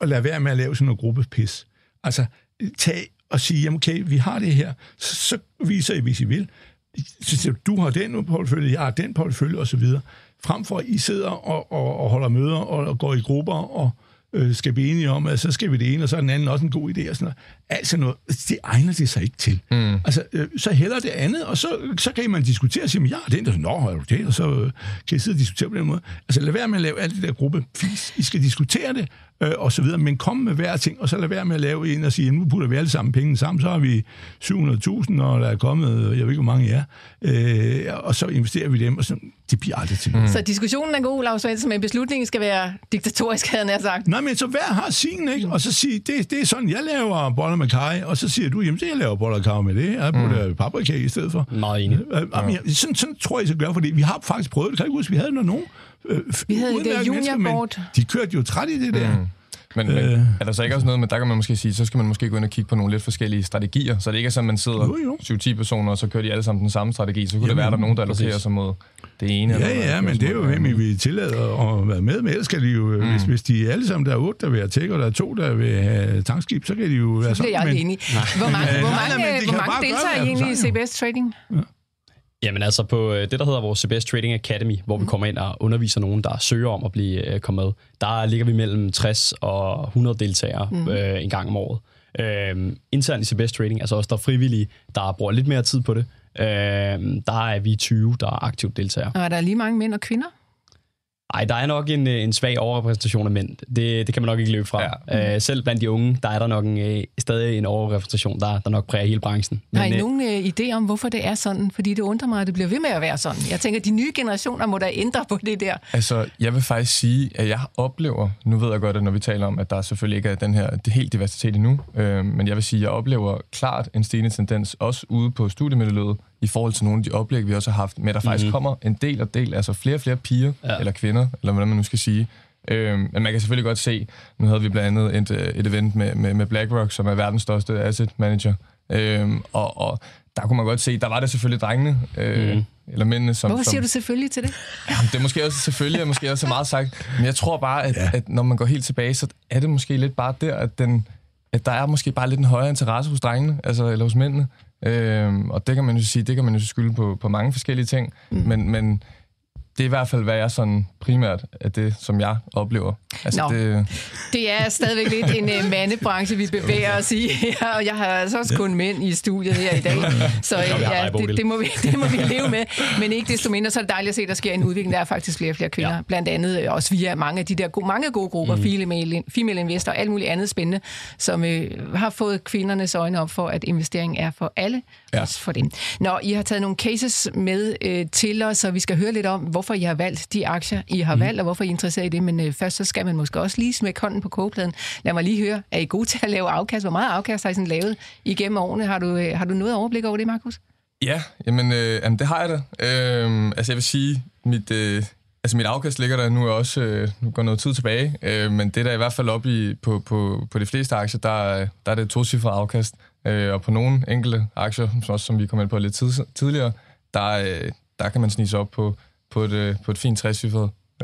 at lade være med at lave sådan noget gruppepis. Altså, tag og sige, jamen okay, vi har det her, så, så viser I, hvis I vil. Du, har den portfølje, jeg har den portfølje osv. Frem for, at I sidder og, og, og holder møder og, og går i grupper og øh, skal blive enige om, at så skal vi det ene, og så er den anden også en god idé. Og sådan noget. Altså noget, det egner det sig ikke til. Mm. Altså, øh, så heller det andet, og så, så kan man diskutere og sige, men ja, den der, nå, har du det? Og så øh, kan I sidde og diskutere på den måde. Altså, lad være med at lave alt det der gruppe fis. I skal diskutere det, øh, og så videre, men kom med hver ting, og så lad være med at lave en og sige, nu putter vi alle sammen penge sammen, så har vi 700.000, og der er kommet, jeg ved ikke, hvor mange er, øh, og så investerer vi dem, og så, det bliver aldrig til noget. Så diskussionen er god, Lars Svendsen, men beslutningen skal være diktatorisk, havde jeg sagt. Nej, men så hver har sin, ikke? Og så sige, det, det er sådan, jeg laver boller med kaj, og så siger du, jamen, det jeg laver boller og kaj med det. Jeg putter mm. paprika i stedet for. Meget enig. Øh, jamen, jeg- sådan, sådan tror jeg, skal gøre, fordi vi har faktisk prøvet det. Kan jeg ikke huske, vi havde når nogen øh, Vi havde det juniorboard. De kørte jo træt i det der. Mm. Men, øh. er der så ikke også noget med, der kan man måske sige, så skal man måske gå ind og kigge på nogle lidt forskellige strategier, så det ikke er sådan, man sidder Jo, jo. 7-10 personer, og så kører de alle sammen den samme strategi. Så kunne det Jamen, være, at der er nogen, der allokerer sig mod det ene. eller Ja, noget, ja, men det er jo, hvem I vil tillade at være med. Ellers skal de jo, mm. hvis, hvis de er alle sammen, der er otte, der vil have tæk, og der er to, der vil have tankskib, så kan de jo være Det er jeg men, aldrig enig. Hvor mange, hvor nej, mange, nej, de hvor mange deltager I det, egentlig i. CBS Trading? Jamen altså på øh, det, der hedder vores CBS Trading Academy, hvor vi kommer ind og underviser nogen, der søger om at blive øh, kommet med, der ligger vi mellem 60 og 100 deltagere mm. øh, en gang om året. Øh, internt i CBS Trading, altså også der er frivillige, der bruger lidt mere tid på det, øh, der er vi 20, der er aktivt deltagere. Og er der lige mange mænd og kvinder? Ej, der er nok en, øh, en svag overrepræsentation af mænd. Det, det kan man nok ikke løbe fra. Ja. Øh, selv blandt de unge, der er der nok en, øh, stadig en overrepræsentation, der, der nok præger hele branchen. Men, har I øh, nogen øh, idé om, hvorfor det er sådan? Fordi det undrer mig, at det bliver ved med at være sådan. Jeg tænker, de nye generationer må da ændre på det der. Altså, jeg vil faktisk sige, at jeg oplever, nu ved jeg godt, at når vi taler om, at der selvfølgelig ikke er den her det helt diversitet endnu, øh, men jeg vil sige, at jeg oplever klart en stigende tendens, også ude på studiemiljøet, i forhold til nogle af de oplæg, vi også har haft, med at der faktisk Mhm. kommer en del og del, altså flere og flere piger, Ja. eller kvinder, eller hvordan man nu skal sige. Øh, men man kan selvfølgelig godt se, nu havde vi blandt andet et, øh, et event med, med, med BlackRock, som er verdens største asset manager, øh, og, og der kunne man godt se, der var det selvfølgelig drengene, øh, Mhm. eller mændene, som... Hvorfor som, siger du selvfølgelig til det? Jamen, det er måske også selvfølgelig, er måske også så meget sagt, men jeg tror bare, at, ja. at når man går helt tilbage, så er det måske lidt bare der, at den, at der er måske bare lidt en højere interesse hos drengene, altså, eller hos mændene. Øhm, og det kan man jo sige, det kan man jo skylde på, på mange forskellige ting. Mm. Men, men det er i hvert fald, hvad jeg sådan primært er det, som jeg oplever. Altså, Nå, det, det er stadigvæk lidt en uh, mandebranche, vi bevæger os i her, og jeg har altså også kun mænd i studiet her i dag, så ja, det, det, må vi, det må vi leve med. Men ikke desto mindre, så er det dejligt at se, at der sker en udvikling. Der er faktisk flere og flere kvinder, ja. blandt andet øh, også via mange af de der gode, mange gode grupper, mm. female, female investor og alt muligt andet spændende, som uh, har fået kvindernes øjne op for, at investering er for alle, ja. for dem. Nå, I har taget nogle cases med uh, til os, så vi skal høre lidt om, hvor hvorfor I har valgt de aktier, I har mm. valgt, og hvorfor I er interesseret i det. Men øh, først så skal man måske også lige smække hånden på kogepladen. Lad mig lige høre, er I gode til at lave afkast? Hvor meget afkast har I sådan lavet igennem årene? Har du, øh, har du noget overblik over det, Markus? Ja, jamen, øh, jamen det har jeg da. Øh, altså jeg vil sige, mit, øh, altså mit afkast ligger der nu også, øh, nu går noget tid tilbage, øh, men det der i hvert fald op i, på, på, på de fleste aktier, der, der er det to cifre afkast. Øh, og på nogle enkelte aktier, som, også, som vi kom ind på lidt tid, tidligere, der, øh, der kan man snige sig op på på et, øh, på et fint 60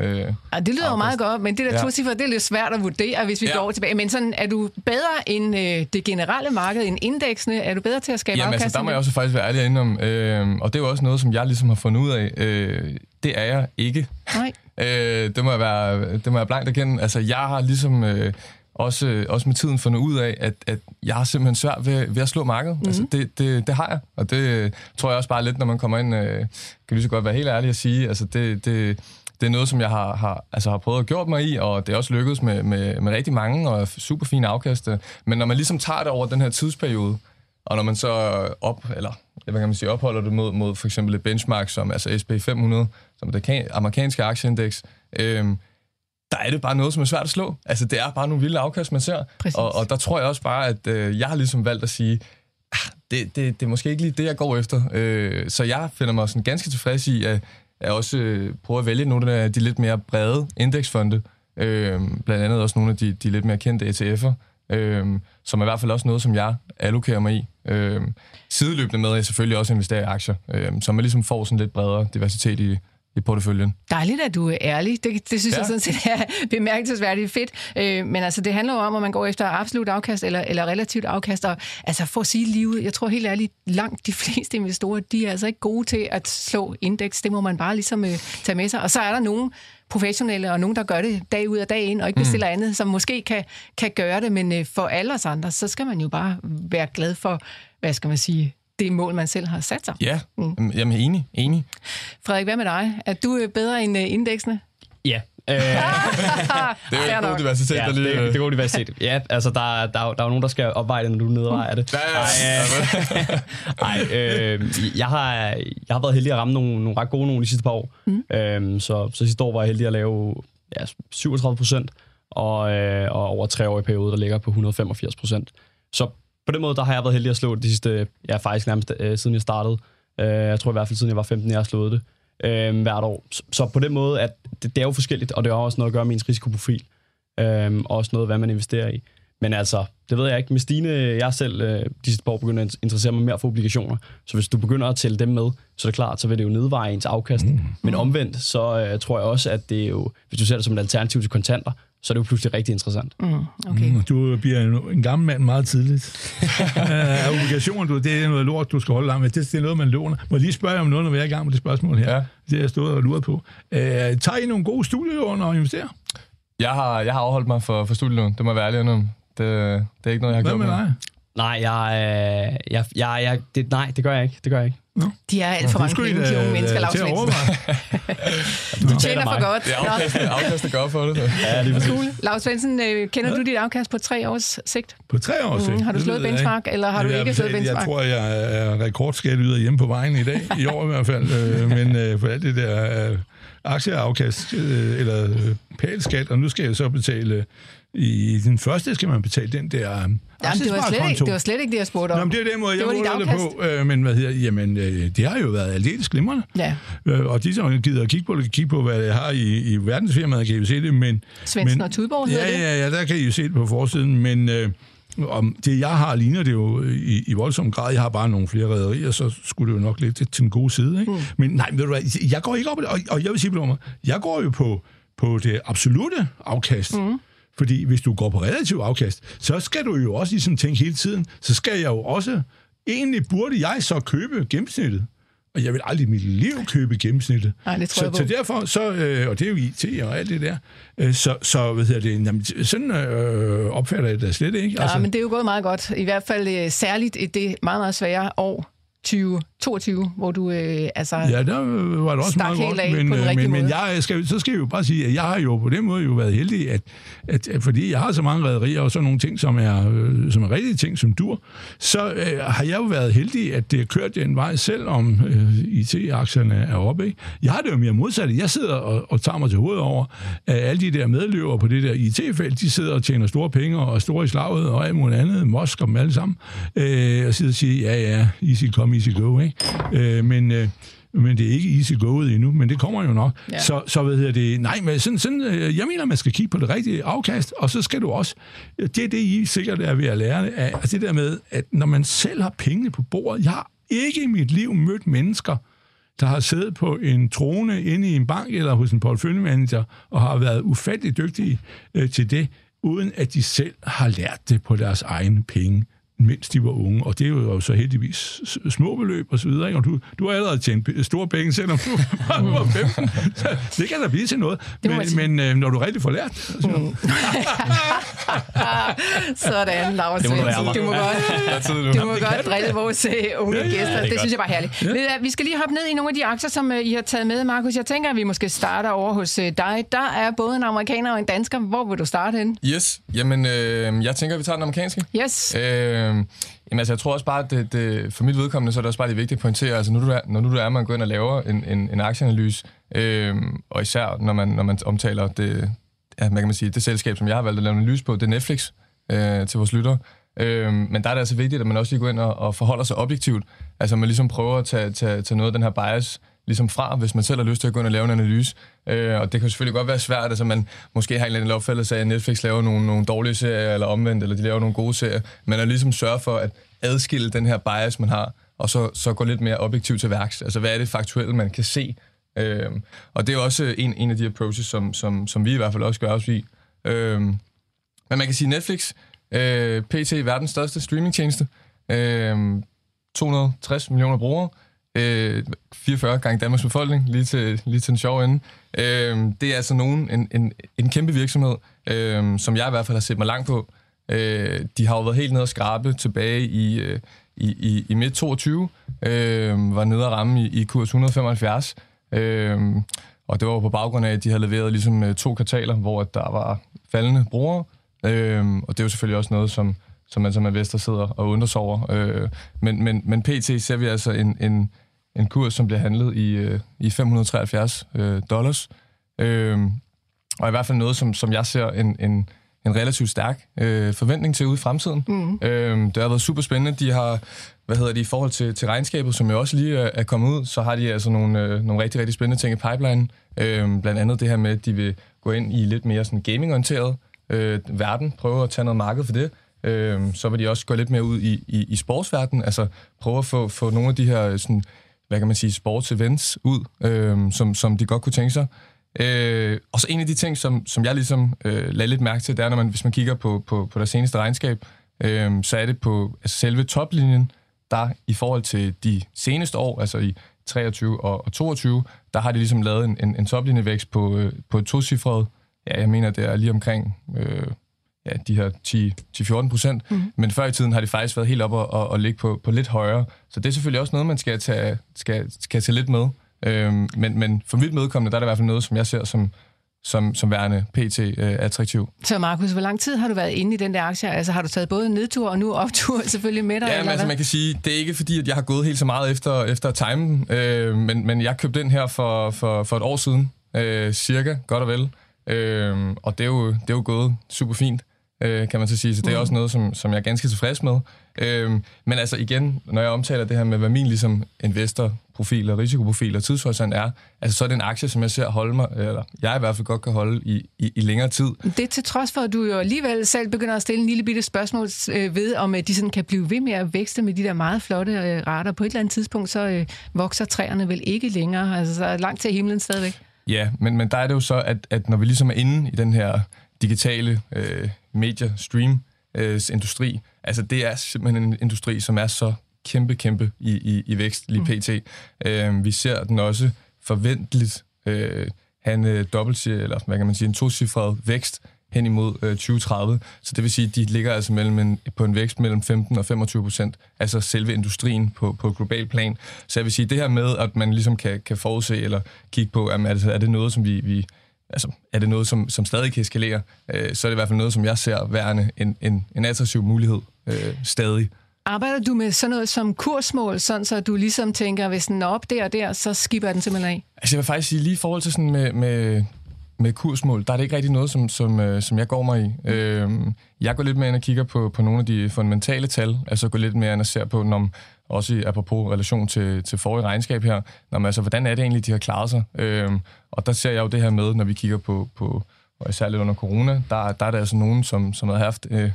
Øh, ja, det lyder jo meget godt, men det der ja. tocifrede, det er lidt svært at vurdere, hvis vi ja. går tilbage. Men sådan, er du bedre end øh, det generelle marked, end indeksene? Er du bedre til at skabe Jamen, afkast? altså, der må jeg også faktisk være ærlig indenom. Øh, og det er jo også noget, som jeg ligesom har fundet ud af. Øh, det er jeg ikke. Nej. øh, det, må jeg være, det må jeg blankt erkende. Altså, jeg har ligesom... Øh, også, også med tiden fundet ud af, at, at jeg har simpelthen svært ved, ved at slå markedet. Mm-hmm. Altså, det, det, det har jeg, og det tror jeg også bare lidt, når man kommer ind, øh, kan lige så godt være helt ærlig at sige, altså det, det, det er noget, som jeg har, har, altså har prøvet at gjort mig i, og det er også lykkedes med, med, med rigtig mange og super fine afkast. Men når man ligesom tager det over den her tidsperiode, og når man så op, eller hvad kan man sige, opholder det mod, mod for eksempel et benchmark som altså SP 500, som det amerikanske aktieindeks, øh, der er det bare noget, som er svært at slå. Altså, det er bare nogle vilde afkast, man ser. Og, og der tror jeg også bare, at øh, jeg har ligesom valgt at sige, ah, det, det, det er måske ikke lige det, jeg går efter. Øh, så jeg finder mig sådan ganske tilfreds i, at jeg også øh, prøver at vælge nogle af de lidt mere brede indeksfonde. Øh, blandt andet også nogle af de, de lidt mere kendte ETF'er, øh, som er i hvert fald også noget, som jeg allokerer mig i. Øh, sideløbende med, at jeg selvfølgelig også investerer i aktier, øh, så man ligesom får sådan lidt bredere diversitet i, i porteføljen. Dejligt, at du er ærlig. Det, det synes ja. jeg sådan set er bemærkelsesværdigt fedt. Øh, men altså, det handler jo om, at man går efter absolut afkast eller, eller relativt afkast. Og, altså, for at sige livet, jeg tror helt ærligt, langt de fleste investorer, de er altså ikke gode til at slå indeks. Det må man bare ligesom øh, tage med sig. Og så er der nogen professionelle, og nogen, der gør det dag ud og dag ind, og ikke bestiller mm. andet, som måske kan, kan gøre det. Men øh, for alle os andre, så skal man jo bare være glad for, hvad skal man sige, det mål, man selv har sat sig. Ja, mm. jamen enig, enig. Frederik, hvad med dig? Er du øh, bedre end uh, indeksene? Ja. Øh, det er jo god diversitet, ja, der lige... Det, det er god diversitet. Ja, altså, der, der, der, er jo nogen, der skal opveje det, når du nedvejer det. Nej, øh, øh, jeg, har, jeg har været heldig at ramme nogle, nogle ret gode nogle de sidste par år. Mm. Øh, så, så sidste år var jeg heldig at lave ja, 37 procent, og, øh, og over tre år i periode, der ligger på 185 procent. Så på den måde, der har jeg været heldig at slå det de sidste, ja faktisk nærmest øh, siden jeg startede. Øh, jeg tror i hvert fald siden jeg var 15, jeg har slået det øh, hvert år. Så, så på den måde, at det, det er jo forskelligt, og det har også noget at gøre med ens risikoprofil. Øh, og også noget, hvad man investerer i. Men altså, det ved jeg ikke. Med Stine, jeg selv øh, de sidste år begynder at interessere mig mere for obligationer. Så hvis du begynder at tælle dem med, så er det klart, så vil det jo nedveje ens afkast. Mm. Men omvendt, så øh, tror jeg også, at det er jo, hvis du ser det som et alternativ til kontanter, så er det jo pludselig rigtig interessant. Mm, okay. mm, du bliver en, en gammel mand meget tidligt. uh, obligationer, du, det er noget lort, du skal holde langt med. Det, det er noget, man låner. Må jeg lige spørge om noget, når vi er i gang med det spørgsmål her? Ja. Det har jeg stået og luret på. Uh, tager I nogle gode studielån og investerer? Jeg har, jeg har afholdt mig for, for studielån. Det må være ærlig om. Det, det er ikke noget, jeg har Hvad gjort med dig? Nej, jeg, øh, jeg, jeg, jeg, det, nej, det gør jeg ikke. Det gør jeg ikke. No. De er alt for mange penge, de unge mennesker, Lars Du tjener for godt. Det er afkast, afkast gør for det. Ja, lige præcis. Cool. Lars Svendsen, øh, kender ja. du dit afkast på tre års sigt? På tre års sigt? Mm, har du slået benchmark, eller har du ikke slået benchmark? Jeg tror, jeg er rekordskatteyder hjemme på vejen i dag, i år i hvert fald. Øh, men for alt det der aktieafkast, eller pælskat, og nu skal jeg så betale i den første skal man betale den der Jamen, det, var slet ikke, det var slet ikke det, jeg spurgte om. Jamen, det er den måde, jeg måler det på. Øh, men hvad hedder, jamen, øh, det har jo været aldeles glimrende. Ja. Øh, og de, som gider at kigge på det, kan kigge på, hvad det har i, i verdensfirmaet, kan I jo se det. Men, Svendsen og Tudborg ja, det? Ja, ja, der kan I jo se det på forsiden. Men øh, om det, jeg har, ligner det jo i, i voldsom grad. Jeg har bare nogle flere rædderier, så skulle det jo nok lidt til, den gode side. Ikke? Mm. Men nej, ved du hvad, jeg går ikke op, og, og jeg vil sige på jeg går jo på, på det absolute afkast. Mm Fordi hvis du går på relativ afkast, så skal du jo også ligesom tænke hele tiden, så skal jeg jo også, egentlig burde jeg så købe gennemsnittet. Og jeg vil aldrig i mit liv købe gennemsnittet. Nej, det tror så, jeg så derfor, så, øh, og det er jo IT og alt det der, øh, så, så hvad hedder det, jamen, sådan øh, opfatter jeg det slet ikke. Ja, men det er jo gået meget godt. I hvert fald øh, særligt i det meget, meget svære år 2022, hvor du øh, altså... Ja, der var det også meget godt, men, øh, men, men jeg skal, så skal jeg jo bare sige, at jeg har jo på den måde jo været heldig, at, at, at fordi jeg har så mange rædderier og sådan nogle ting, som er, øh, som er rigtige ting, som dur, så øh, har jeg jo været heldig, at det er kørt den vej, selvom øh, IT-aktierne er oppe. Ikke? Jeg har det jo mere modsatte. Jeg sidder og, og tager mig til hovedet over, at alle de der medløbere på det der IT-felt, de sidder og tjener store penge og store i slaget og alt muligt andet, Mosk og dem alle sammen, øh, og sidder og siger, ja, ja, easy come, easy go, ikke? Øh, men, øh, men det er ikke easy goet endnu, men det kommer jo nok. Ja. Så, så hvad hedder det? Nej, men sådan, sådan, øh, jeg mener, man skal kigge på det rigtige afkast, og så skal du også, det er det, I sikkert er ved at lære af, det der med, at når man selv har pengene på bordet, jeg har ikke i mit liv mødt mennesker, der har siddet på en trone inde i en bank eller hos en porteføljemanager og har været ufattelig dygtige øh, til det, uden at de selv har lært det på deres egne penge mens de var unge, og det er jo så heldigvis små beløb og så videre, ikke? og du, du har allerede tjent store penge, selvom du var 15. Så det kan da blive til noget, men, men øh, når du rigtig får lært, så, Sådan, Laura Det må du må godt, du må godt drille vores øh, unge Ja, ja, gæster. det Det godt. synes jeg bare er herligt. Hvad, Vi skal lige hoppe ned i nogle af de aktier, som øh, I har taget med, Markus. Jeg tænker, at vi måske starter over hos øh, dig. Der er både en amerikaner og en dansker. Hvor vil du starte hen? Yes, jamen øh, jeg tænker, at vi tager den amerikanske. Yes. Øh, Øhm, jamen altså, jeg tror også bare, at det, det, for mit vedkommende, så er det også bare det vigtige at pointere, altså når du er, når nu du er, man går ind og laver en, en, en aktieanalyse, øh, og især når man, når man omtaler det, ja, hvad kan man sige, det selskab, som jeg har valgt at lave en analyse på, det er Netflix øh, til vores lyttere. Øh, men der er det altså vigtigt, at man også lige går ind og, og forholder sig objektivt. Altså man ligesom prøver at tage, tage, tage noget af den her bias ligesom fra, hvis man selv har lyst til at gå ind og lave en analyse. Øh, og det kan selvfølgelig godt være svært, altså man måske har en eller anden opfattelse af, at Netflix laver nogle, nogle dårlige serier, eller omvendt, eller de laver nogle gode serier. Men at ligesom sørge for at adskille den her bias, man har, og så, så gå lidt mere objektivt til værks. Altså hvad er det faktuelle, man kan se? Øh, og det er også en, en af de approaches, som, som, som vi i hvert fald også gør os i. Øh, men man kan sige, Netflix, øh, PT verdens største streamingtjeneste. Øh, 260 millioner brugere. Øh, 44 gange Danmarks befolkning, lige til, lige til den sjove ende. Øh, det er altså nogen, en, en, en kæmpe virksomhed, øh, som jeg i hvert fald har set mig langt på. Øh, de har jo været helt nede og skrabe tilbage i, øh, i, i, i midt 22, øh, var nede og ramme i, i kurs 175. Øh, og det var jo på baggrund af, at de havde leveret ligesom øh, to kvartaler, hvor der var faldende brugere. Øh, og det er jo selvfølgelig også noget, som, som man som investor sidder og undrer sig over. Øh, men, men, men pt. ser vi altså en, en, en kurs, som bliver handlet i, øh, i 573 øh, dollars. Øh, og i hvert fald noget, som, som jeg ser en, en, en relativt stærk øh, forventning til ude i fremtiden. Mm. Øh, det har været super spændende. De har, hvad hedder det, i forhold til, til regnskabet, som jo også lige er, er kommet ud, så har de altså nogle, øh, nogle rigtig, rigtig spændende ting i pipeline. Øh, blandt andet det her med, at de vil gå ind i lidt mere sådan gaming-orienteret øh, verden, prøve at tage noget marked for det. Øh, så vil de også gå lidt mere ud i, i, i sportsverdenen, altså prøve at få, få nogle af de her sådan, hvad kan man sige, sportsevents ud, øh, som, som de godt kunne tænke sig. Øh, og så en af de ting, som, som jeg ligesom øh, lagde lidt mærke til, det er, når man, hvis man kigger på, på, på deres seneste regnskab, øh, så er det på altså selve toplinjen, der i forhold til de seneste år, altså i 23 og, og 22, der har de ligesom lavet en, en, en toplinjevækst på, øh, på et tocifret, ja, jeg mener, det er lige omkring øh, ja, de her 10-14 procent. Mm. Men før i tiden har de faktisk været helt op og, og, og ligge på, på lidt højere. Så det er selvfølgelig også noget, man skal tage, skal, skal tage lidt med. Øhm, men, men for mit medkommende, der er det i hvert fald noget, som jeg ser som, som, som værende pt. Øh, attraktiv. Så Markus, hvor lang tid har du været inde i den der aktie? Altså har du taget både nedtur og nu optur selvfølgelig med dig? Ja, men altså, man kan sige, det er ikke fordi, at jeg har gået helt så meget efter, efter at time den, øh, men, men jeg købte den her for, for, for et år siden, øh, cirka, godt og vel. Øh, og det er, jo, det er jo gået super fint, øh, kan man så sige, så det er Mm. også noget, som, som jeg er ganske tilfreds med. Øh, men altså igen, når jeg omtaler det her med, hvad min ligesom investorprofil og risikoprofil og tidshorisont er, altså så er det en aktie, som jeg ser holde mig, eller jeg i hvert fald godt kan holde i, i, i længere tid. Det til trods for, at du jo alligevel selv begynder at stille en lille bitte spørgsmål øh, ved, om øh, de sådan kan blive ved med at vækste med de der meget flotte øh, rater. På et eller andet tidspunkt, så øh, vokser træerne vel ikke længere. Altså, så er langt til himlen stadigvæk. Ja, men, men der er det jo så, at, at når vi ligesom er inde i den her digitale øh, medier, stream, øh, industri. Altså, det er simpelthen en industri, som er så kæmpe, kæmpe i, i, i vækst lige pt. Mm. Øh, vi ser den også forventeligt øh, have en øh, dobbelt, eller hvad kan man sige, en tocifret vækst hen imod øh, 2030. Så det vil sige, at de ligger altså mellem en, på en vækst mellem 15 og 25 procent, altså selve industrien på, på global plan. Så jeg vil sige, det her med, at man ligesom kan, kan forudse eller kigge på, jamen, altså, er det noget, som vi, vi altså, er det noget, som, som stadig kan eskalere, øh, så er det i hvert fald noget, som jeg ser værende en, en, en attraktiv mulighed øh, stadig. Arbejder du med sådan noget som kursmål, sådan så du ligesom tænker, hvis den er op der og der, så skipper den simpelthen af? Altså jeg vil faktisk sige, lige i forhold til sådan med, med, med kursmål, der er det ikke rigtig noget, som, som, øh, som jeg går mig i. Øh, jeg går lidt mere ind og kigger på, på nogle af de fundamentale tal, altså går lidt mere ind og ser på, når, også i, apropos relation til, til forrige regnskab her, når man, altså, hvordan er det egentlig, de har klaret sig? Øhm, og der ser jeg jo det her med, når vi kigger på, på og især lidt under corona, der, der er der altså nogen, som, som har haft øh,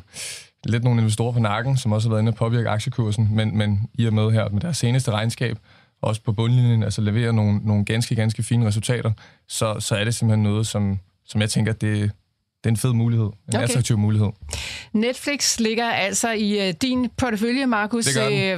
lidt nogle investorer på nakken, som også har været inde og påvirke aktiekursen, men, men i og med her med deres seneste regnskab, også på bundlinjen, altså leverer nogle, nogle ganske, ganske fine resultater, så, så er det simpelthen noget, som, som jeg tænker, det, det er en fed mulighed, en okay. attraktiv mulighed. Netflix ligger altså i uh, din portefølje, Markus. Uh,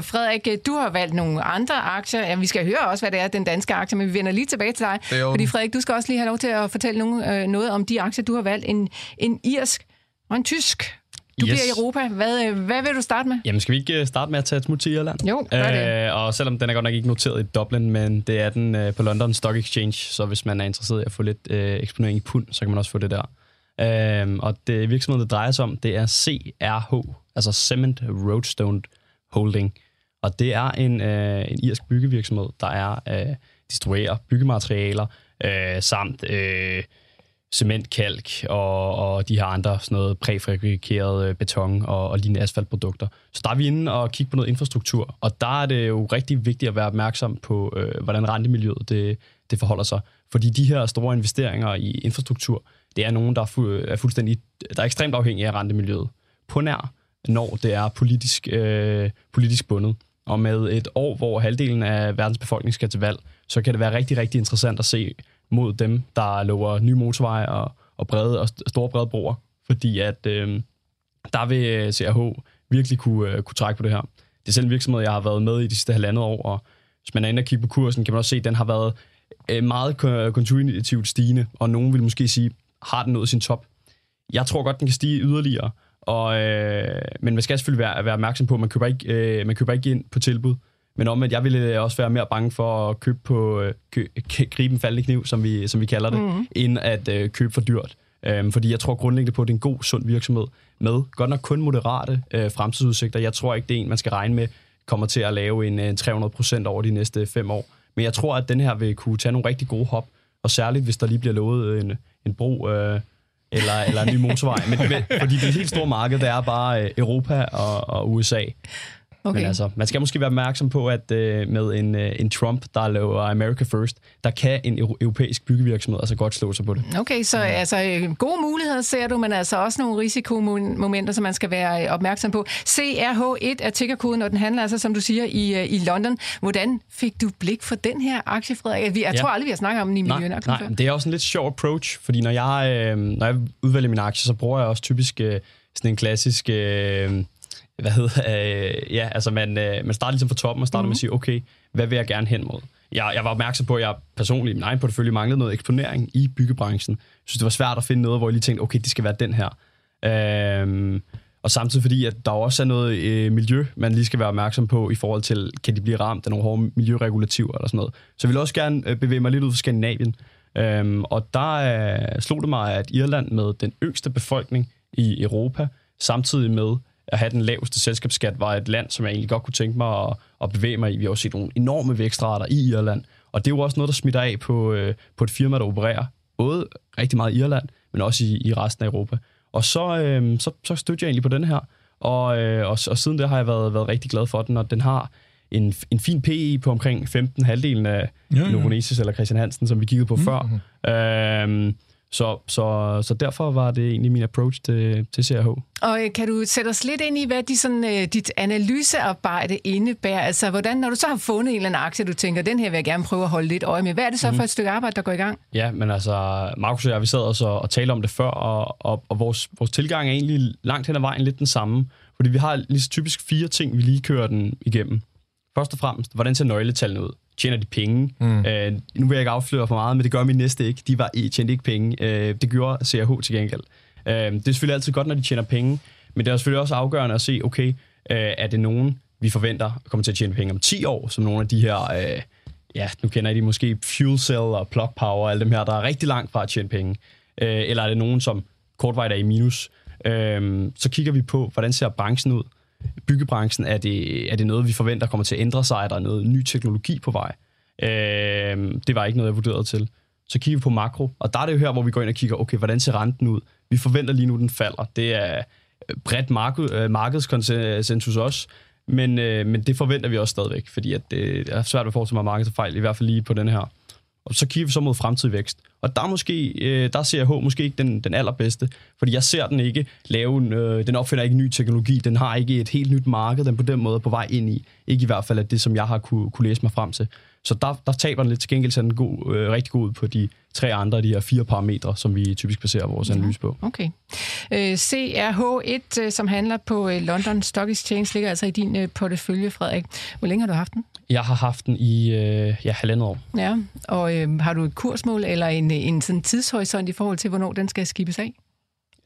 Frederik, øh, du har valgt nogle andre aktier. Ja, vi skal høre også, hvad det er, den danske aktie, men vi vender lige tilbage til dig. Fordi Frederik, du skal også lige have lov til at fortælle nogen, uh, noget om de aktier, du har valgt. En, en irsk og en tysk. Du yes. bliver i Europa. Hvad, hvad vil du starte med? Jamen, skal vi ikke starte med at tage et smut til Irland? Jo, gør det. Øh, og selvom den er godt nok ikke noteret i Dublin, men det er den øh, på London Stock Exchange, så hvis man er interesseret i at få lidt øh, eksponering i pund, så kan man også få det der. Øh, og det virksomheden, det drejer sig om, det er CRH, altså Cement Roadstone Holding. Og det er en, øh, en irsk byggevirksomhed, der er øh, distribuerer byggematerialer øh, samt... Øh, cement, kalk og, og de her andre sådan noget præfabrikeret øh, beton og, og lignende asfaltprodukter. Så der er vi inde og kigge på noget infrastruktur, og der er det jo rigtig vigtigt at være opmærksom på, øh, hvordan rentemiljøet det, det forholder sig. Fordi de her store investeringer i infrastruktur, det er nogen, der er, fu- er fuldstændig, der er ekstremt afhængige af rentemiljøet. På nær, når det er politisk, øh, politisk bundet. Og med et år, hvor halvdelen af verdens befolkning skal til valg, så kan det være rigtig, rigtig interessant at se, mod dem, der lover nye motorveje og, og, brede, og store brede broer, fordi at øh, der vil øh, CRH virkelig kunne, øh, kunne trække på det her. Det er selv en virksomhed, jeg har været med i de sidste halvandet år, og hvis man er inde og kigge på kursen, kan man også se, at den har været øh, meget kontinuitivt stigende, og nogen vil måske sige, har den nået sin top. Jeg tror godt, den kan stige yderligere, og, øh, men man skal selvfølgelig være, være opmærksom på, at man køber ikke, øh, man køber ikke ind på tilbud. Men om at jeg ville også være mere bange for at købe på, øh, kø, gribe en faldende kniv, som vi, som vi kalder det, mm. end at øh, købe for dyrt. Øhm, fordi jeg tror grundlæggende på, at det er en god, sund virksomhed med godt nok kun moderate øh, fremtidsudsigter. Jeg tror ikke, det er en, man skal regne med kommer til at lave en, en 300 procent over de næste fem år. Men jeg tror, at den her vil kunne tage nogle rigtig gode hop, og særligt hvis der lige bliver lovet en, en bro øh, eller, eller en ny motorvej. Men, fordi det helt store marked, det er bare øh, Europa og, og USA. Okay. Men altså, man skal måske være opmærksom på, at øh, med en, øh, en Trump, der laver America First, der kan en europæisk byggevirksomhed altså godt slå sig på det. Okay, så ja. altså, øh, gode muligheder ser du, men altså også nogle risikomomenter, som man skal være øh, opmærksom på. CRH1 er tickerkoden, og den handler altså, som du siger, i, øh, i London. Hvordan fik du blik for den her aktie, Frederik? Jeg ja. tror aldrig, vi har snakket om den i miljøen. Nej, nej, det er også en lidt sjov approach, fordi når jeg, øh, når jeg udvælger min aktie, så bruger jeg også typisk øh, sådan en klassisk... Øh, hvad hedder, øh, ja, altså man, øh, man starter ligesom fra toppen og starter mm-hmm. med at sige, okay, hvad vil jeg gerne hen mod? Jeg, jeg var opmærksom på, at jeg personligt i min egen portefølje manglede noget eksponering i byggebranchen. Jeg synes, det var svært at finde noget, hvor jeg lige tænkte, okay, det skal være den her. Øhm, og samtidig fordi, at der også er noget øh, miljø, man lige skal være opmærksom på i forhold til, kan de blive ramt af nogle hårde miljøregulativer eller sådan noget. Så jeg vil også gerne øh, bevæge mig lidt ud for Skandinavien. Øhm, og der øh, slog det mig, at Irland med den yngste befolkning i Europa, samtidig med at have den laveste selskabsskat, var et land, som jeg egentlig godt kunne tænke mig at, at bevæge mig i. Vi har også set nogle enorme vækstrater i Irland, og det er jo også noget, der smitter af på, øh, på et firma, der opererer både rigtig meget i Irland, men også i, i resten af Europa. Og så, øh, så, så stødte jeg egentlig på den her, og, øh, og, og siden det har jeg været, været rigtig glad for den, og den har en, en fin PE på omkring 15 halvdelen af ja, ja. Novonesis eller Christian Hansen, som vi kiggede på mm-hmm. før. Øh, Så, så, så derfor var det egentlig min approach til, til CRH. Og øh, kan du sætte os lidt ind i, hvad de sådan, øh, dit analysearbejde indebærer? Altså, hvordan, når du så har fundet en eller anden aktie, du tænker, den her vil jeg gerne prøve at holde lidt øje med. Hvad er det så mm. for et stykke arbejde, der går i gang? Ja, men altså, Markus og jeg, vi sad også og, og talte om det før, og, og, og vores, vores tilgang er egentlig langt hen ad vejen lidt den samme. Fordi vi har lige typisk fire ting, vi lige kører den igennem. Først og fremmest, hvordan ser nøgletallene ud? Tjener de penge? Mm. Øh, nu vil jeg ikke afsløre for meget, men det gør min næste ikke. De var, tjente ikke penge. Øh, det gjorde CRH til gengæld. Øh, det er selvfølgelig altid godt, når de tjener penge, men det er selvfølgelig også afgørende at se, okay, øh, er det nogen, vi forventer kommer til at tjene penge om 10 år, som nogle af de her, øh, ja, nu kender I de måske Fuel Cell og Plug Power, og alle dem her, der er rigtig langt fra at tjene penge. Øh, eller er det nogen, som kortvejt er i minus? Øh, så kigger vi på, hvordan ser branchen ud? Byggebranchen, er det, er det noget, vi forventer kommer til at ændre sig? Er der noget ny teknologi på vej? Øh, det var ikke noget, jeg vurderede til. Så kigger vi på makro, og der er det jo her, hvor vi går ind og kigger, okay, hvordan ser renten ud? Vi forventer lige nu, den falder. Det er øh, bredt marked, øh, markedskonsensus også, men, øh, men det forventer vi også stadigvæk, fordi at øh, det er svært at forestille mig markedsfejl, i hvert fald lige på den her. Og så kigger vi så mod fremtidig vækst. Og der, måske, øh, der ser H måske ikke den, den allerbedste, fordi jeg ser den ikke lave, en, øh, den opfinder ikke ny teknologi, den har ikke et helt nyt marked, den på den måde er på vej ind i. Ikke i hvert fald at det, som jeg har kunne, kunne læse mig frem til. Så der, der taber den lidt til gengæld, så den god, øh, rigtig god ud på de tre andre af de her fire parametre, som vi typisk baserer vores analyse på. Okay. Øh, CRH1, øh, som handler på øh, London Stock Exchange, ligger altså i din øh, portefølje, Frederik. Hvor længe har du haft den? Jeg har haft den i øh, ja, halvandet år. Ja, og øh, har du et kursmål eller en, en sådan tidshorisont i forhold til, hvornår den skal skibes af?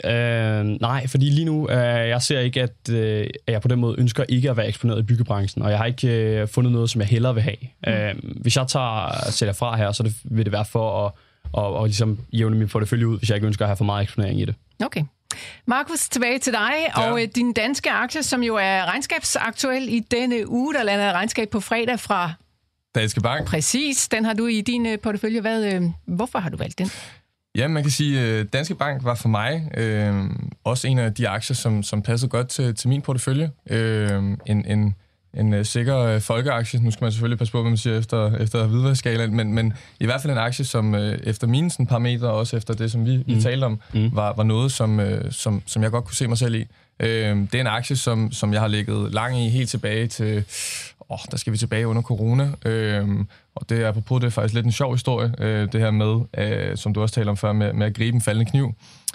Øh, nej, fordi lige nu, øh, jeg ser ikke, at, øh, at jeg på den måde ønsker ikke at være eksponeret i byggebranchen, og jeg har ikke øh, fundet noget, som jeg hellere vil have. Mm. Øh, hvis jeg tager sælger fra her, så det, vil det være for at og, og ligesom jævne min portefølje ud, hvis jeg ikke ønsker at have for meget eksponering i det. Okay. Markus, tilbage til dig ja. og øh, din danske aktie, som jo er regnskabsaktuel i denne uge, der lander regnskab på fredag fra Danske Bank. Præcis, den har du i din øh, portefølje. Hvad, øh, hvorfor har du valgt den? Ja, man kan sige, at øh, Danske Bank var for mig øh, også en af de aktier, som, som passede godt til, til min portefølje. Øh, en, en, en uh, sikker folkeaktie. Nu skal man selvfølgelig passe på, hvad man siger efter, efter hvidværdskalaen, men, men i hvert fald en aktie, som uh, efter mine sådan, parametre, og også efter det, som vi, mm. vi talte om, mm. var, var noget, som, uh, som, som jeg godt kunne se mig selv i. Uh, det er en aktie, som, som jeg har ligget lang i helt tilbage til, åh, der skal vi tilbage under corona, Øh, og det er apropos, det er faktisk lidt en sjov historie, øh, det her med, øh, som du også talte om før, med, med at gribe en faldende kniv.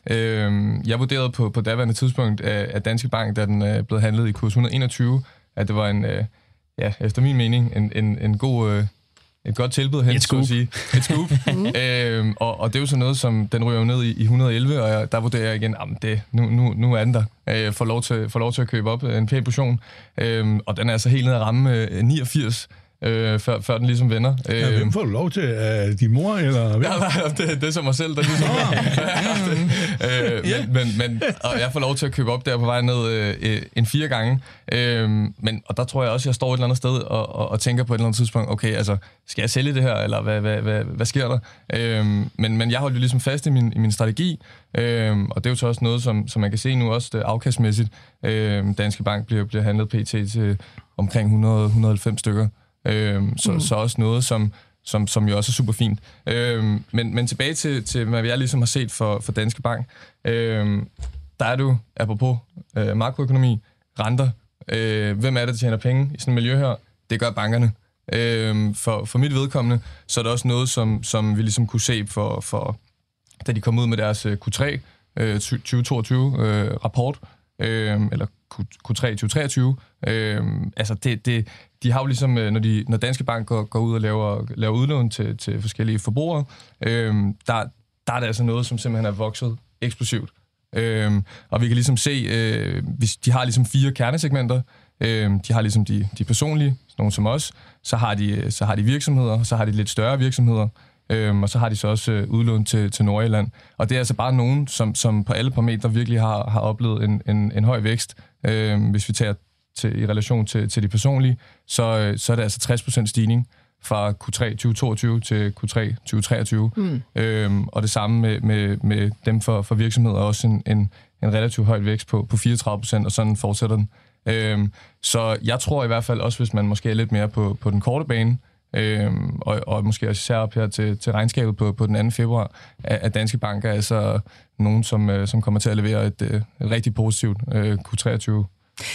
Øh, jeg vurderede på, på daværende tidspunkt øh, af, af Danske Bank, da den øh, blev handlet i kurs 121, at det var en, øh, ja, efter min mening, en, en, en god... Øh, et godt tilbud hen, et scoop. sige. Et scoop. øhm, og, og det er jo sådan noget, som den ryger ned i, i 111, og jeg, der vurderer jeg igen, at det, nu, nu, nu er den der. Jeg får lov, til, får lov til at købe op en pæn portion. Øhm, og den er altså helt ned at ramme øh, 89 øh, før, før den ligesom vender. Ja, hvem får du lov til? Er de mor, eller hvem? Ja, nej, det, det er så mig selv, der ligesom... øh, men, men, men, og jeg får lov til at købe op der på vej ned øh, en fire gange. Øh, men, og der tror jeg også, jeg står et eller andet sted og, og, og tænker på et eller andet tidspunkt, okay, altså, skal jeg sælge det her, eller hvad, hvad, hvad, hvad sker der? Øh, men, men jeg holdt jo ligesom fast i min, i min strategi, øh, og det er jo så også noget, som, som man kan se nu også det afkastmæssigt. Øh, Danske Bank bliver, bliver handlet pt. til omkring 100-190 stykker. Øhm, så, mm. så også noget, som, som, som jo også er super fint. Øhm, men, men tilbage til, til, hvad jeg ligesom har set for, for Danske Bank. Øhm, der er du, apropos øh, makroøkonomi, renter. Øh, hvem er det, der tjener penge i sådan et miljø her? Det gør bankerne. Øhm, for, for mit vedkommende, så er det også noget, som, som vi ligesom kunne se for, for da de kom ud med deres øh, Q3 øh, 2022 øh, rapport, øh, eller Q3 2023. Øh, altså det, det, de har jo ligesom, øh, når, de, når Danske Bank går, går ud og laver, laver udlån til, til forskellige forbrugere, øh, der, der er det altså noget, som simpelthen er vokset eksplosivt. Øh, og vi kan ligesom se, øh, hvis de har ligesom fire kernesegmenter. Øh, de har ligesom de, de personlige, nogle som os. Så har, de, så har de virksomheder, så har de lidt større virksomheder. Øhm, og så har de så også øh, udlån til, til Nordjylland. Og det er altså bare nogen, som, som på alle parametre virkelig har, har oplevet en, en, en høj vækst. Øhm, hvis vi tager til, i relation til, til de personlige, så, øh, så er det altså 60% stigning fra Q3 2022 til Q3 2023. Mm. Øhm, og det samme med, med, med dem for, for virksomheder, også en, en, en relativt høj vækst på, på 34%, og sådan fortsætter den. Øhm, så jeg tror i hvert fald også, hvis man måske er lidt mere på, på den korte bane, øh, og, og måske også især op her til, til regnskabet på, på den 2. februar, at, at Danske banker er altså nogen, som, øh, som kommer til at levere et, øh, et rigtig positivt øh, Q23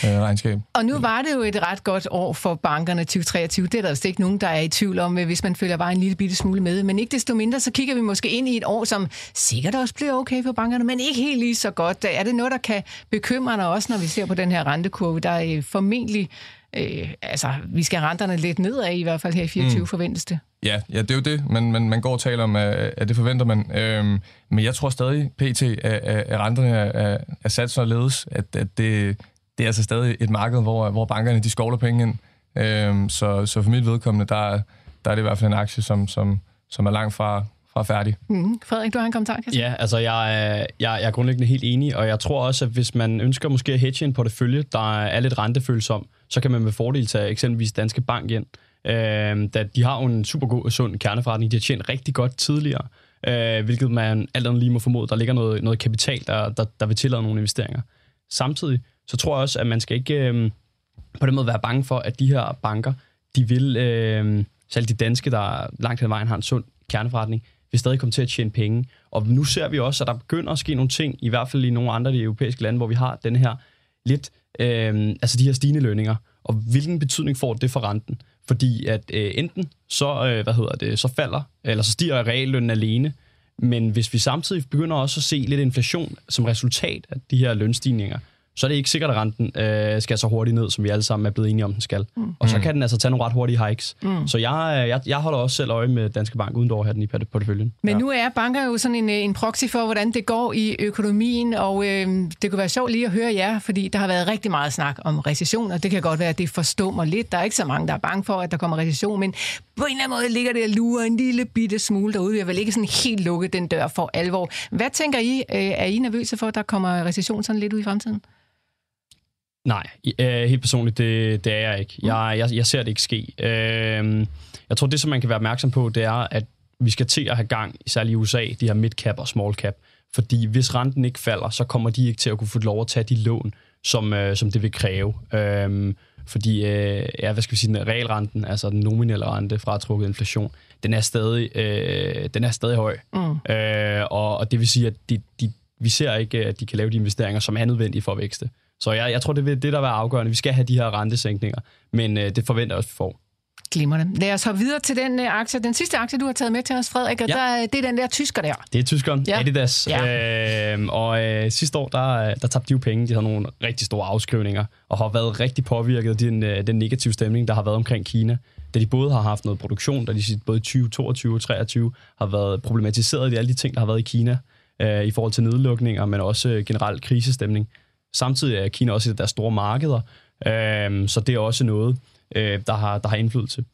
øh, regnskab. Og nu var det jo et ret godt år for bankerne 2023. Det er der vist ikke nogen, der er i tvivl om, hvis man følger bare en lille bitte smule med. Men ikke desto mindre, så kigger vi måske ind i et år, som sikkert også bliver okay for bankerne, men ikke helt lige så godt. Er det noget, der kan bekymre dig også, når vi ser på den her rentekurve, der er øh, formentlig Øh, altså, vi skal renterne lidt nedad, i hvert fald her i 24 mm. forventes det. Ja, ja, det er jo det, man, man, man går og taler om, at, at det forventer man. Øhm, men jeg tror stadig, pt, at, at renterne er, er sat så ledes, at, at det, det er altså stadig et marked, hvor, hvor bankerne de skovler penge ind. Øhm, så, så for mit vedkommende, der, der er det i hvert fald en aktie, som, som, som er langt fra, fra færdig. Mm. Frederik, du har en kommentar, Kasper? Ja, altså jeg, er, jeg, jeg er grundlæggende helt enig, og jeg tror også, at hvis man ønsker måske at hedge en portefølje, der er lidt rentefølsom, så kan man med fordel tage eksempelvis Danske Bank ind. Øh, da de har jo en super god sund kerneforretning, de har tjent rigtig godt tidligere, øh, hvilket man alt andet lige må formode, der ligger noget, noget kapital, der, der, der vil tillade nogle investeringer. Samtidig så tror jeg også, at man skal ikke øh, på den måde være bange for, at de her banker, de vil, øh, selv de danske, der langt hen ad vejen har en sund kerneforretning, vil stadig komme til at tjene penge. Og nu ser vi også, at der begynder at ske nogle ting, i hvert fald i nogle andre af de europæiske lande, hvor vi har den her lidt, øh, altså de her stigende lønninger. Og hvilken betydning får det for renten? Fordi at øh, enten så, øh, hvad hedder det, så falder, eller så stiger reallønnen alene, men hvis vi samtidig begynder også at se lidt inflation som resultat af de her lønstigninger, så er det ikke sikkert, at renten øh, skal så hurtigt ned, som vi alle sammen er blevet enige om, den skal. Mm. Og så kan den altså tage nogle ret hurtige hikes. Mm. Så jeg, øh, jeg, jeg holder også selv øje med Danske Bank, uden dog at have den i porteføljen. Men ja. nu er banker jo sådan en, øh, en proxy for, hvordan det går i økonomien, og øh, det kunne være sjovt lige at høre jer, fordi der har været rigtig meget snak om recession, og det kan godt være, at det forstår mig lidt. Der er ikke så mange, der er bange for, at der kommer recession, men på en eller anden måde ligger det og lurer en lille bitte smule derude. Vi har vel ikke sådan helt lukket den dør for alvor. Hvad tænker I? Er I nervøse for, at der kommer recession sådan lidt ud i fremtiden? Nej, øh, helt personligt, det, det er jeg ikke. Jeg, jeg, jeg ser det ikke ske. Øh, jeg tror, det, som man kan være opmærksom på, det er, at vi skal til at have gang, særligt i USA, de her mid-cap og small-cap. Fordi hvis renten ikke falder, så kommer de ikke til at kunne få lov at tage de lån, som, øh, som det vil kræve. Øh, fordi, øh, ja, hvad skal vi sige, den realrenten, altså den nominelle rente fra trukket inflation, den er stadig, øh, den er stadig høj. Mm. Øh, og, og det vil sige, at de, de, vi ser ikke, at de kan lave de investeringer, som er nødvendige for at vækste. Så jeg, jeg tror, det er det, der være afgørende. Vi skal have de her rentesænkninger, men øh, det forventer jeg også, vi får. Glimrende. Lad os hoppe videre til den uh, aktie. Den sidste aktie, du har taget med til os, Frederik, og ja. der, det er den der tysker der. Det er tyskeren, ja. Adidas. Ja. Øh, og øh, sidste år, der, der tabte de jo penge. De havde nogle rigtig store afskrivninger, og har været rigtig påvirket af den, øh, den negative stemning, der har været omkring Kina. Da de både har haft noget produktion, da de både 2022 og 2023 har været problematiseret i alle de ting, der har været i Kina, øh, i forhold til nedlukninger, men også øh, generelt krisestemning. Samtidig er Kina også et af deres store markeder, øh, så det er også noget, øh, der, har, der har indflydelse.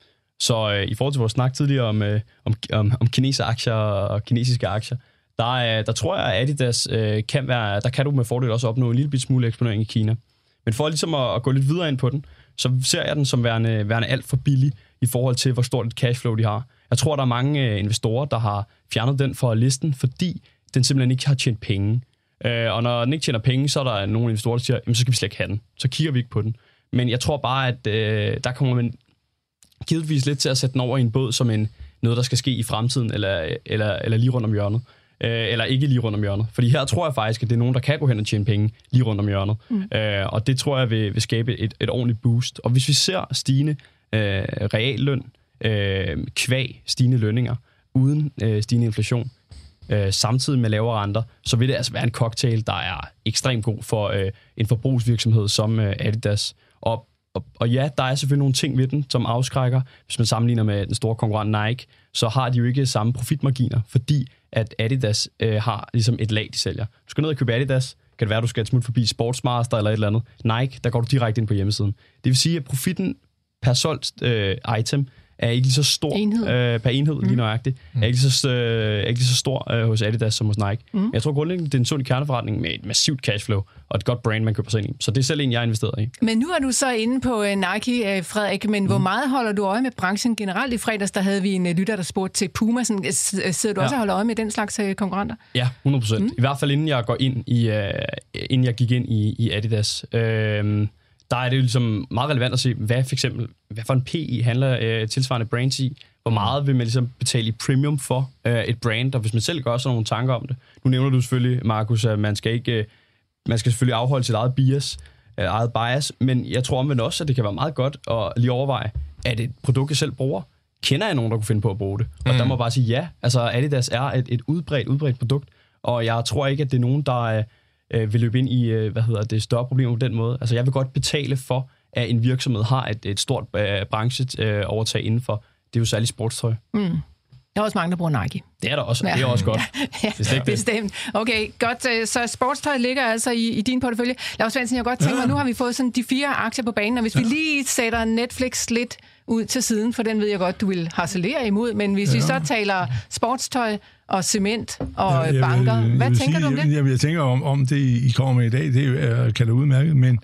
Så øh, i forhold til vores snak tidligere om, øh, om, om, om kinesiske aktier og kinesiske aktier, der, øh, der tror jeg, at Adidas øh, kan være, der kan du med fordel også opnå en lille smule eksponering i Kina. Men for ligesom at, at gå lidt videre ind på den, så ser jeg den som værende, værende alt for billig i forhold til, hvor stort et cashflow de har. Jeg tror, der er mange øh, investorer, der har fjernet den fra listen, fordi den simpelthen ikke har tjent penge. Øh, og når den ikke tjener penge, så er der nogle investorer, der siger, jamen, så skal vi slet ikke have den. Så kigger vi ikke på den. Men jeg tror bare, at øh, der kommer man givetvis lidt til at sætte den over i en båd som en, noget, der skal ske i fremtiden, eller, eller, eller lige rundt om hjørnet. Øh, eller ikke lige rundt om hjørnet. Fordi her tror jeg faktisk, at det er nogen, der kan gå hen og tjene penge lige rundt om hjørnet. Mm. Øh, og det tror jeg vil, vil skabe et, et ordentligt boost. Og hvis vi ser stigende øh, realløn, øh, kvæg stigende lønninger, uden øh, stigende inflation, øh, samtidig med lavere renter, så vil det altså være en cocktail, der er ekstremt god for øh, en forbrugsvirksomhed som øh, Adidas. Og, og, og ja, der er selvfølgelig nogle ting ved den, som afskrækker. Hvis man sammenligner med den store konkurrent Nike, så har de jo ikke samme profitmarginer, fordi at Adidas øh, har ligesom et lag, de sælger. Du skal ned og købe Adidas, kan det være, at du skal smutte forbi Sportsmaster eller et eller andet. Nike, der går du direkte ind på hjemmesiden. Det vil sige, at profitten per solgt øh, item er ikke lige så stor enhed. Øh, per enhed, mm. lige nøjagtigt. Mm. Er ikke lige så, øh, ikke lige så stor øh, hos Adidas som hos Nike. Mm. Jeg tror grundlæggende, det er en sund kerneforretning med et massivt cashflow og et godt brand, man køber sig ind i. Så det er selv en, jeg har investeret i. Men nu er du så inde på uh, Nike, uh, Frederik, men mm. hvor meget holder du øje med branchen generelt? I fredags, der havde vi en uh, lytter, der spurgte til Puma. Sådan, sidder du ja. også og holder øje med den slags uh, konkurrenter? Ja, 100 procent. Mm. I hvert fald inden jeg går ind i, uh, inden jeg gik ind i, i Adidas. Uh, der er det jo ligesom meget relevant at se, hvad for eksempel, hvad for en PI handler øh, tilsvarende brands i, hvor meget vil man ligesom betale i premium for øh, et brand, og hvis man selv gør sådan nogle tanker om det. Nu nævner du selvfølgelig, Markus, at man skal ikke, øh, man skal selvfølgelig afholde sit eget bias, øh, eget bias, men jeg tror omvendt også, at det kan være meget godt at lige overveje, at et produkt, jeg selv bruger, kender jeg nogen, der kunne finde på at bruge det? Og mm. der må jeg bare sige ja. Altså Adidas er et, et udbredt, udbredt produkt, og jeg tror ikke, at det er nogen, der øh, vil løbe ind i, øh, hvad hedder det, større problemer på den måde. Altså jeg vil godt betale for, at en virksomhed har et, et stort øh, brancheovertag øh, inden for, det er jo særligt sportstøj. Mm. Der er også mange, der bruger Nike. Det er der også, ja. det er også godt. ja, det er bestemt. Okay, godt. Øh, så sportstøj ligger altså i, i din portefølje. Lars Svendsen, jeg godt tænke mig, nu har vi fået sådan de fire aktier på banen, og hvis ja. vi lige sætter Netflix lidt ud til siden, for den ved jeg godt, du vil harcelere imod, men hvis ja. vi så taler sportstøj og cement og ja, banker, vil, hvad tænker sige, du om det? Jeg, jeg tænker om, om det, I kommer med i dag, det er, kan det udmærket, men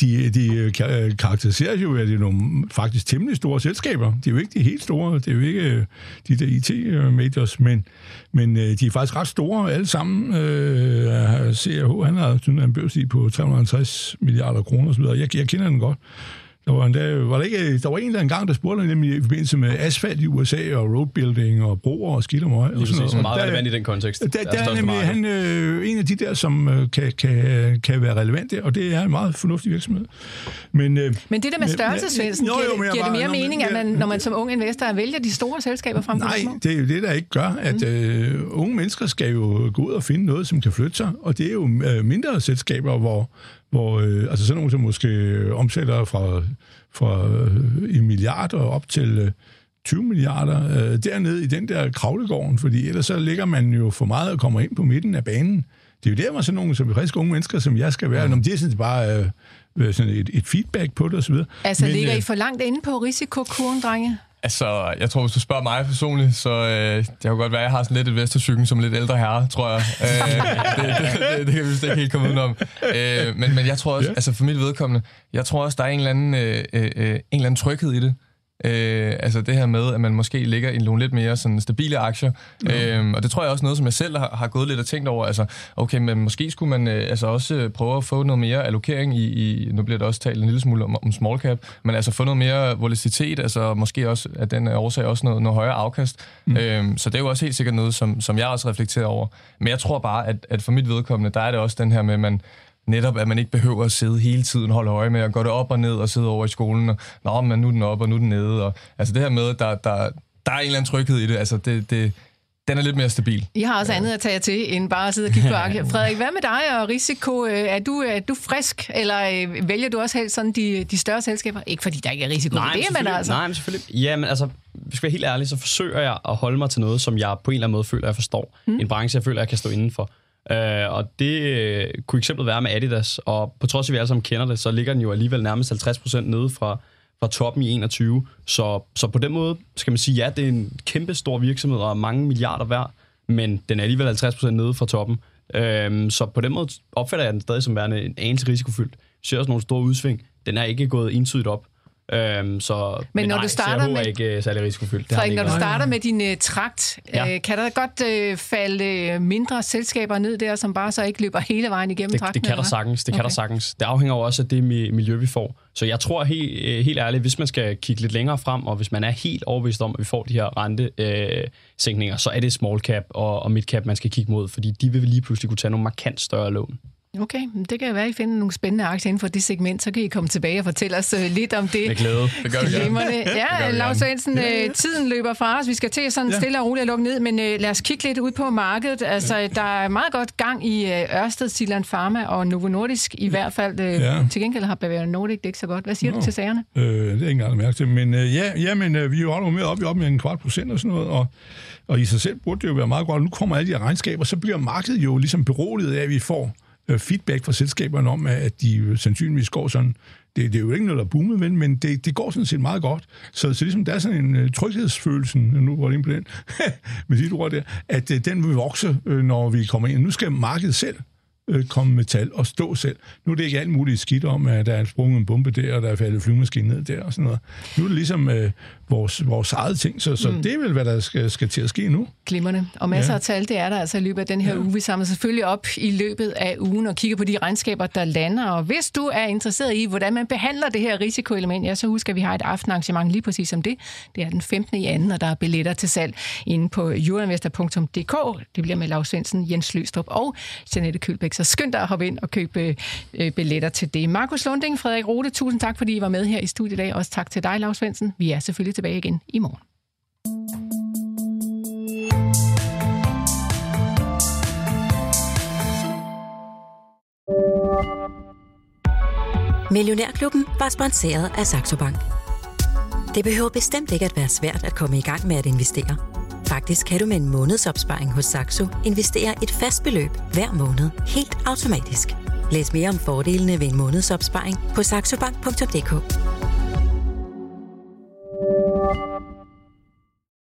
de, de karakteriseres jo af de nogle faktisk temmelig store selskaber. De er jo ikke de helt store, det er jo ikke øh, de der IT-majors, men, men øh, de er faktisk ret store alle sammen. Øh, CRH, han har sådan en børs på 350 milliarder kroner osv. Jeg, jeg kender den godt. Der var, endda, var der, ikke, der var en, der engang, der spurgte nemlig i forbindelse med asfalt i USA og roadbuilding og broer og skidt og møg. Sådan noget. meget der, relevant i den kontekst. Der, der, der er nemlig han, øh, en af de der, som øh, kan, kan, kan være relevante, og det er en meget fornuftig virksomhed. Men, øh, men det der med størrelsesvælsen, giver, jo, giver det mere mening, at man, når man som ung investor vælger de store selskaber frem for Nej, de små? det er jo det, der ikke gør, at mm. øh, unge mennesker skal jo gå ud og finde noget, som kan flytte sig, og det er jo øh, mindre selskaber, hvor, hvor øh, altså sådan nogle, som måske omsætter fra fra øh, en milliard og op til øh, 20 milliarder øh, dernede i den der kravlegården, fordi ellers så ligger man jo for meget og kommer ind på midten af banen. Det er jo der, hvor sådan nogle som friske unge mennesker, som jeg skal være, mm. det er sådan bare øh, øh, sådan et, et feedback på det osv. Altså Men, ligger I øh, for langt inde på risikokurven, drenge? Altså, jeg tror, hvis du spørger mig personligt, så øh, det kan godt være, at jeg har sådan lidt et vestercyklen som lidt ældre herre, tror jeg. Øh, det, det, det, det kan vi vist ikke helt komme udenom. Øh, men, men jeg tror også, yeah. altså for mit vedkommende, jeg tror også, der er en eller anden, øh, øh, øh en eller anden tryghed i det. Øh, altså det her med, at man måske ligger i nogle lidt mere sådan stabile aktier. Mm. Øh, og det tror jeg også noget, som jeg selv har, har gået lidt og tænkt over. Altså, okay, men måske skulle man øh, altså også prøve at få noget mere allokering i, i, nu bliver der også talt en lille smule om, om small cap, men altså få noget mere volatilitet, altså måske også af den årsag også noget, noget højere afkast. Mm. Øh, så det er jo også helt sikkert noget, som, som jeg også reflekterer over. Men jeg tror bare, at, at for mit vedkommende, der er det også den her med, at man netop, at man ikke behøver at sidde hele tiden holde øje med at gå det op og ned og sidde over i skolen, og Nå, men nu er den op, og nu er den nede. Og, altså det her med, der, der, der er en eller anden tryghed i det. Altså det, det, den er lidt mere stabil. I har også andet at tage til, end bare at sidde og kigge på aktier. Frederik, hvad med dig og risiko? Øh, er du, er du frisk, eller øh, vælger du også helst sådan de, de større selskaber? Ikke fordi der ikke er risiko nej, det, men altså... Nej, men selvfølgelig. Ja, men altså, hvis jeg være helt ærlig, så forsøger jeg at holde mig til noget, som jeg på en eller anden måde føler, jeg forstår. Mm. En branche, jeg føler, jeg kan stå indenfor. Uh, og det uh, kunne eksempel være med Adidas, og på trods af, at vi alle sammen kender det, så ligger den jo alligevel nærmest 50% nede fra, fra toppen i 21. Så, så på den måde skal man sige, ja, det er en kæmpe stor virksomhed og mange milliarder værd, men den er alligevel 50% nede fra toppen. Uh, så på den måde opfatter jeg den stadig som værende en anelse risikofyldt. Vi ser også nogle store udsving. Den er ikke gået entydigt op. Øhm, så, men, men når nej, du starter med, er ikke uh, særlig risikofyldt. Det Frederik, når du starter med din uh, trakt, ja. uh, kan der godt uh, falde mindre selskaber ned der, som bare så ikke løber hele vejen igennem det, trakten? Det kan der sagtens. Det okay. kan der sagtens. Det afhænger også af det miljø, vi får. Så jeg tror helt, helt ærligt, hvis man skal kigge lidt længere frem, og hvis man er helt overbevist om, at vi får de her rentesænkninger, så er det small cap og, og mid cap, man skal kigge mod, fordi de vil lige pludselig kunne tage nogle markant større lån. Okay, det kan være, at I finder nogle spændende aktier inden for det segment, så kan I komme tilbage og fortælle os uh, lidt om det. Med glæde. Det gør vi gerne. Ja, Lars Svendsen, ja, ja. tiden løber fra os. Vi skal til sådan ja. stille og roligt at lukke ned, men uh, lad os kigge lidt ud på markedet. Altså, ja. der er meget godt gang i uh, Ørsted, Siland Pharma og Novo Nordisk i hvert fald. Uh, ja. Til gengæld har Bavarian Nordic det ikke så godt. Hvad siger Nå. du til sagerne? Øh, det er ikke engang mærke til, men uh, ja, ja, men uh, vi er jo med op, op med en kvart procent og sådan noget, og, og i sig selv burde det jo være meget godt. Nu kommer alle de her regnskaber, så bliver markedet jo ligesom beroliget af, at vi får Øh, Øh, feedback fra selskaberne om, at de sandsynligvis går sådan. Det, det er jo ikke noget, der boomer, men, men det, det går sådan set meget godt. Så, så ligesom der er sådan en uh, tryghedsfølelse, nu var det ind på den, med dit ord der, at uh, den vil vokse, uh, når vi kommer ind. Nu skal markedet selv øh, komme med tal og stå selv. Nu er det ikke alt muligt skidt om, at der er sprunget en bombe der, og der er faldet flyvemaskine ned der og sådan noget. Nu er det ligesom øh, vores, vores eget ting, så, så mm. det er vel, hvad der skal, skal til at ske nu. Glimmerne. Og masser ja. af tal, det er der altså i løbet af den her ja. uge. Vi samler selvfølgelig op i løbet af ugen og kigger på de regnskaber, der lander. Og hvis du er interesseret i, hvordan man behandler det her risikoelement, ja, så husk, at vi har et aftenarrangement lige præcis om det. Det er den 15. i anden, og der er billetter til salg inde på euroinvestor.dk. Det bliver med Lars Svendsen, Jens Løstrup og Janette Kølbæk. Så skynd dig at hoppe ind og købe øh, billetter til det. Markus Lunding, Frederik Rode, tusind tak, fordi I var med her i studiet i dag. Også tak til dig, Lars Svendsen. Vi er selvfølgelig tilbage igen i morgen. Millionærklubben var sponsoreret af Saxo Bank. Det behøver bestemt ikke at være svært at komme i gang med at investere. Faktisk kan du med en månedsopsparing hos Saxo investere et fast beløb hver måned helt automatisk. Læs mere om fordelene ved en månedsopsparing på saxobank.dk.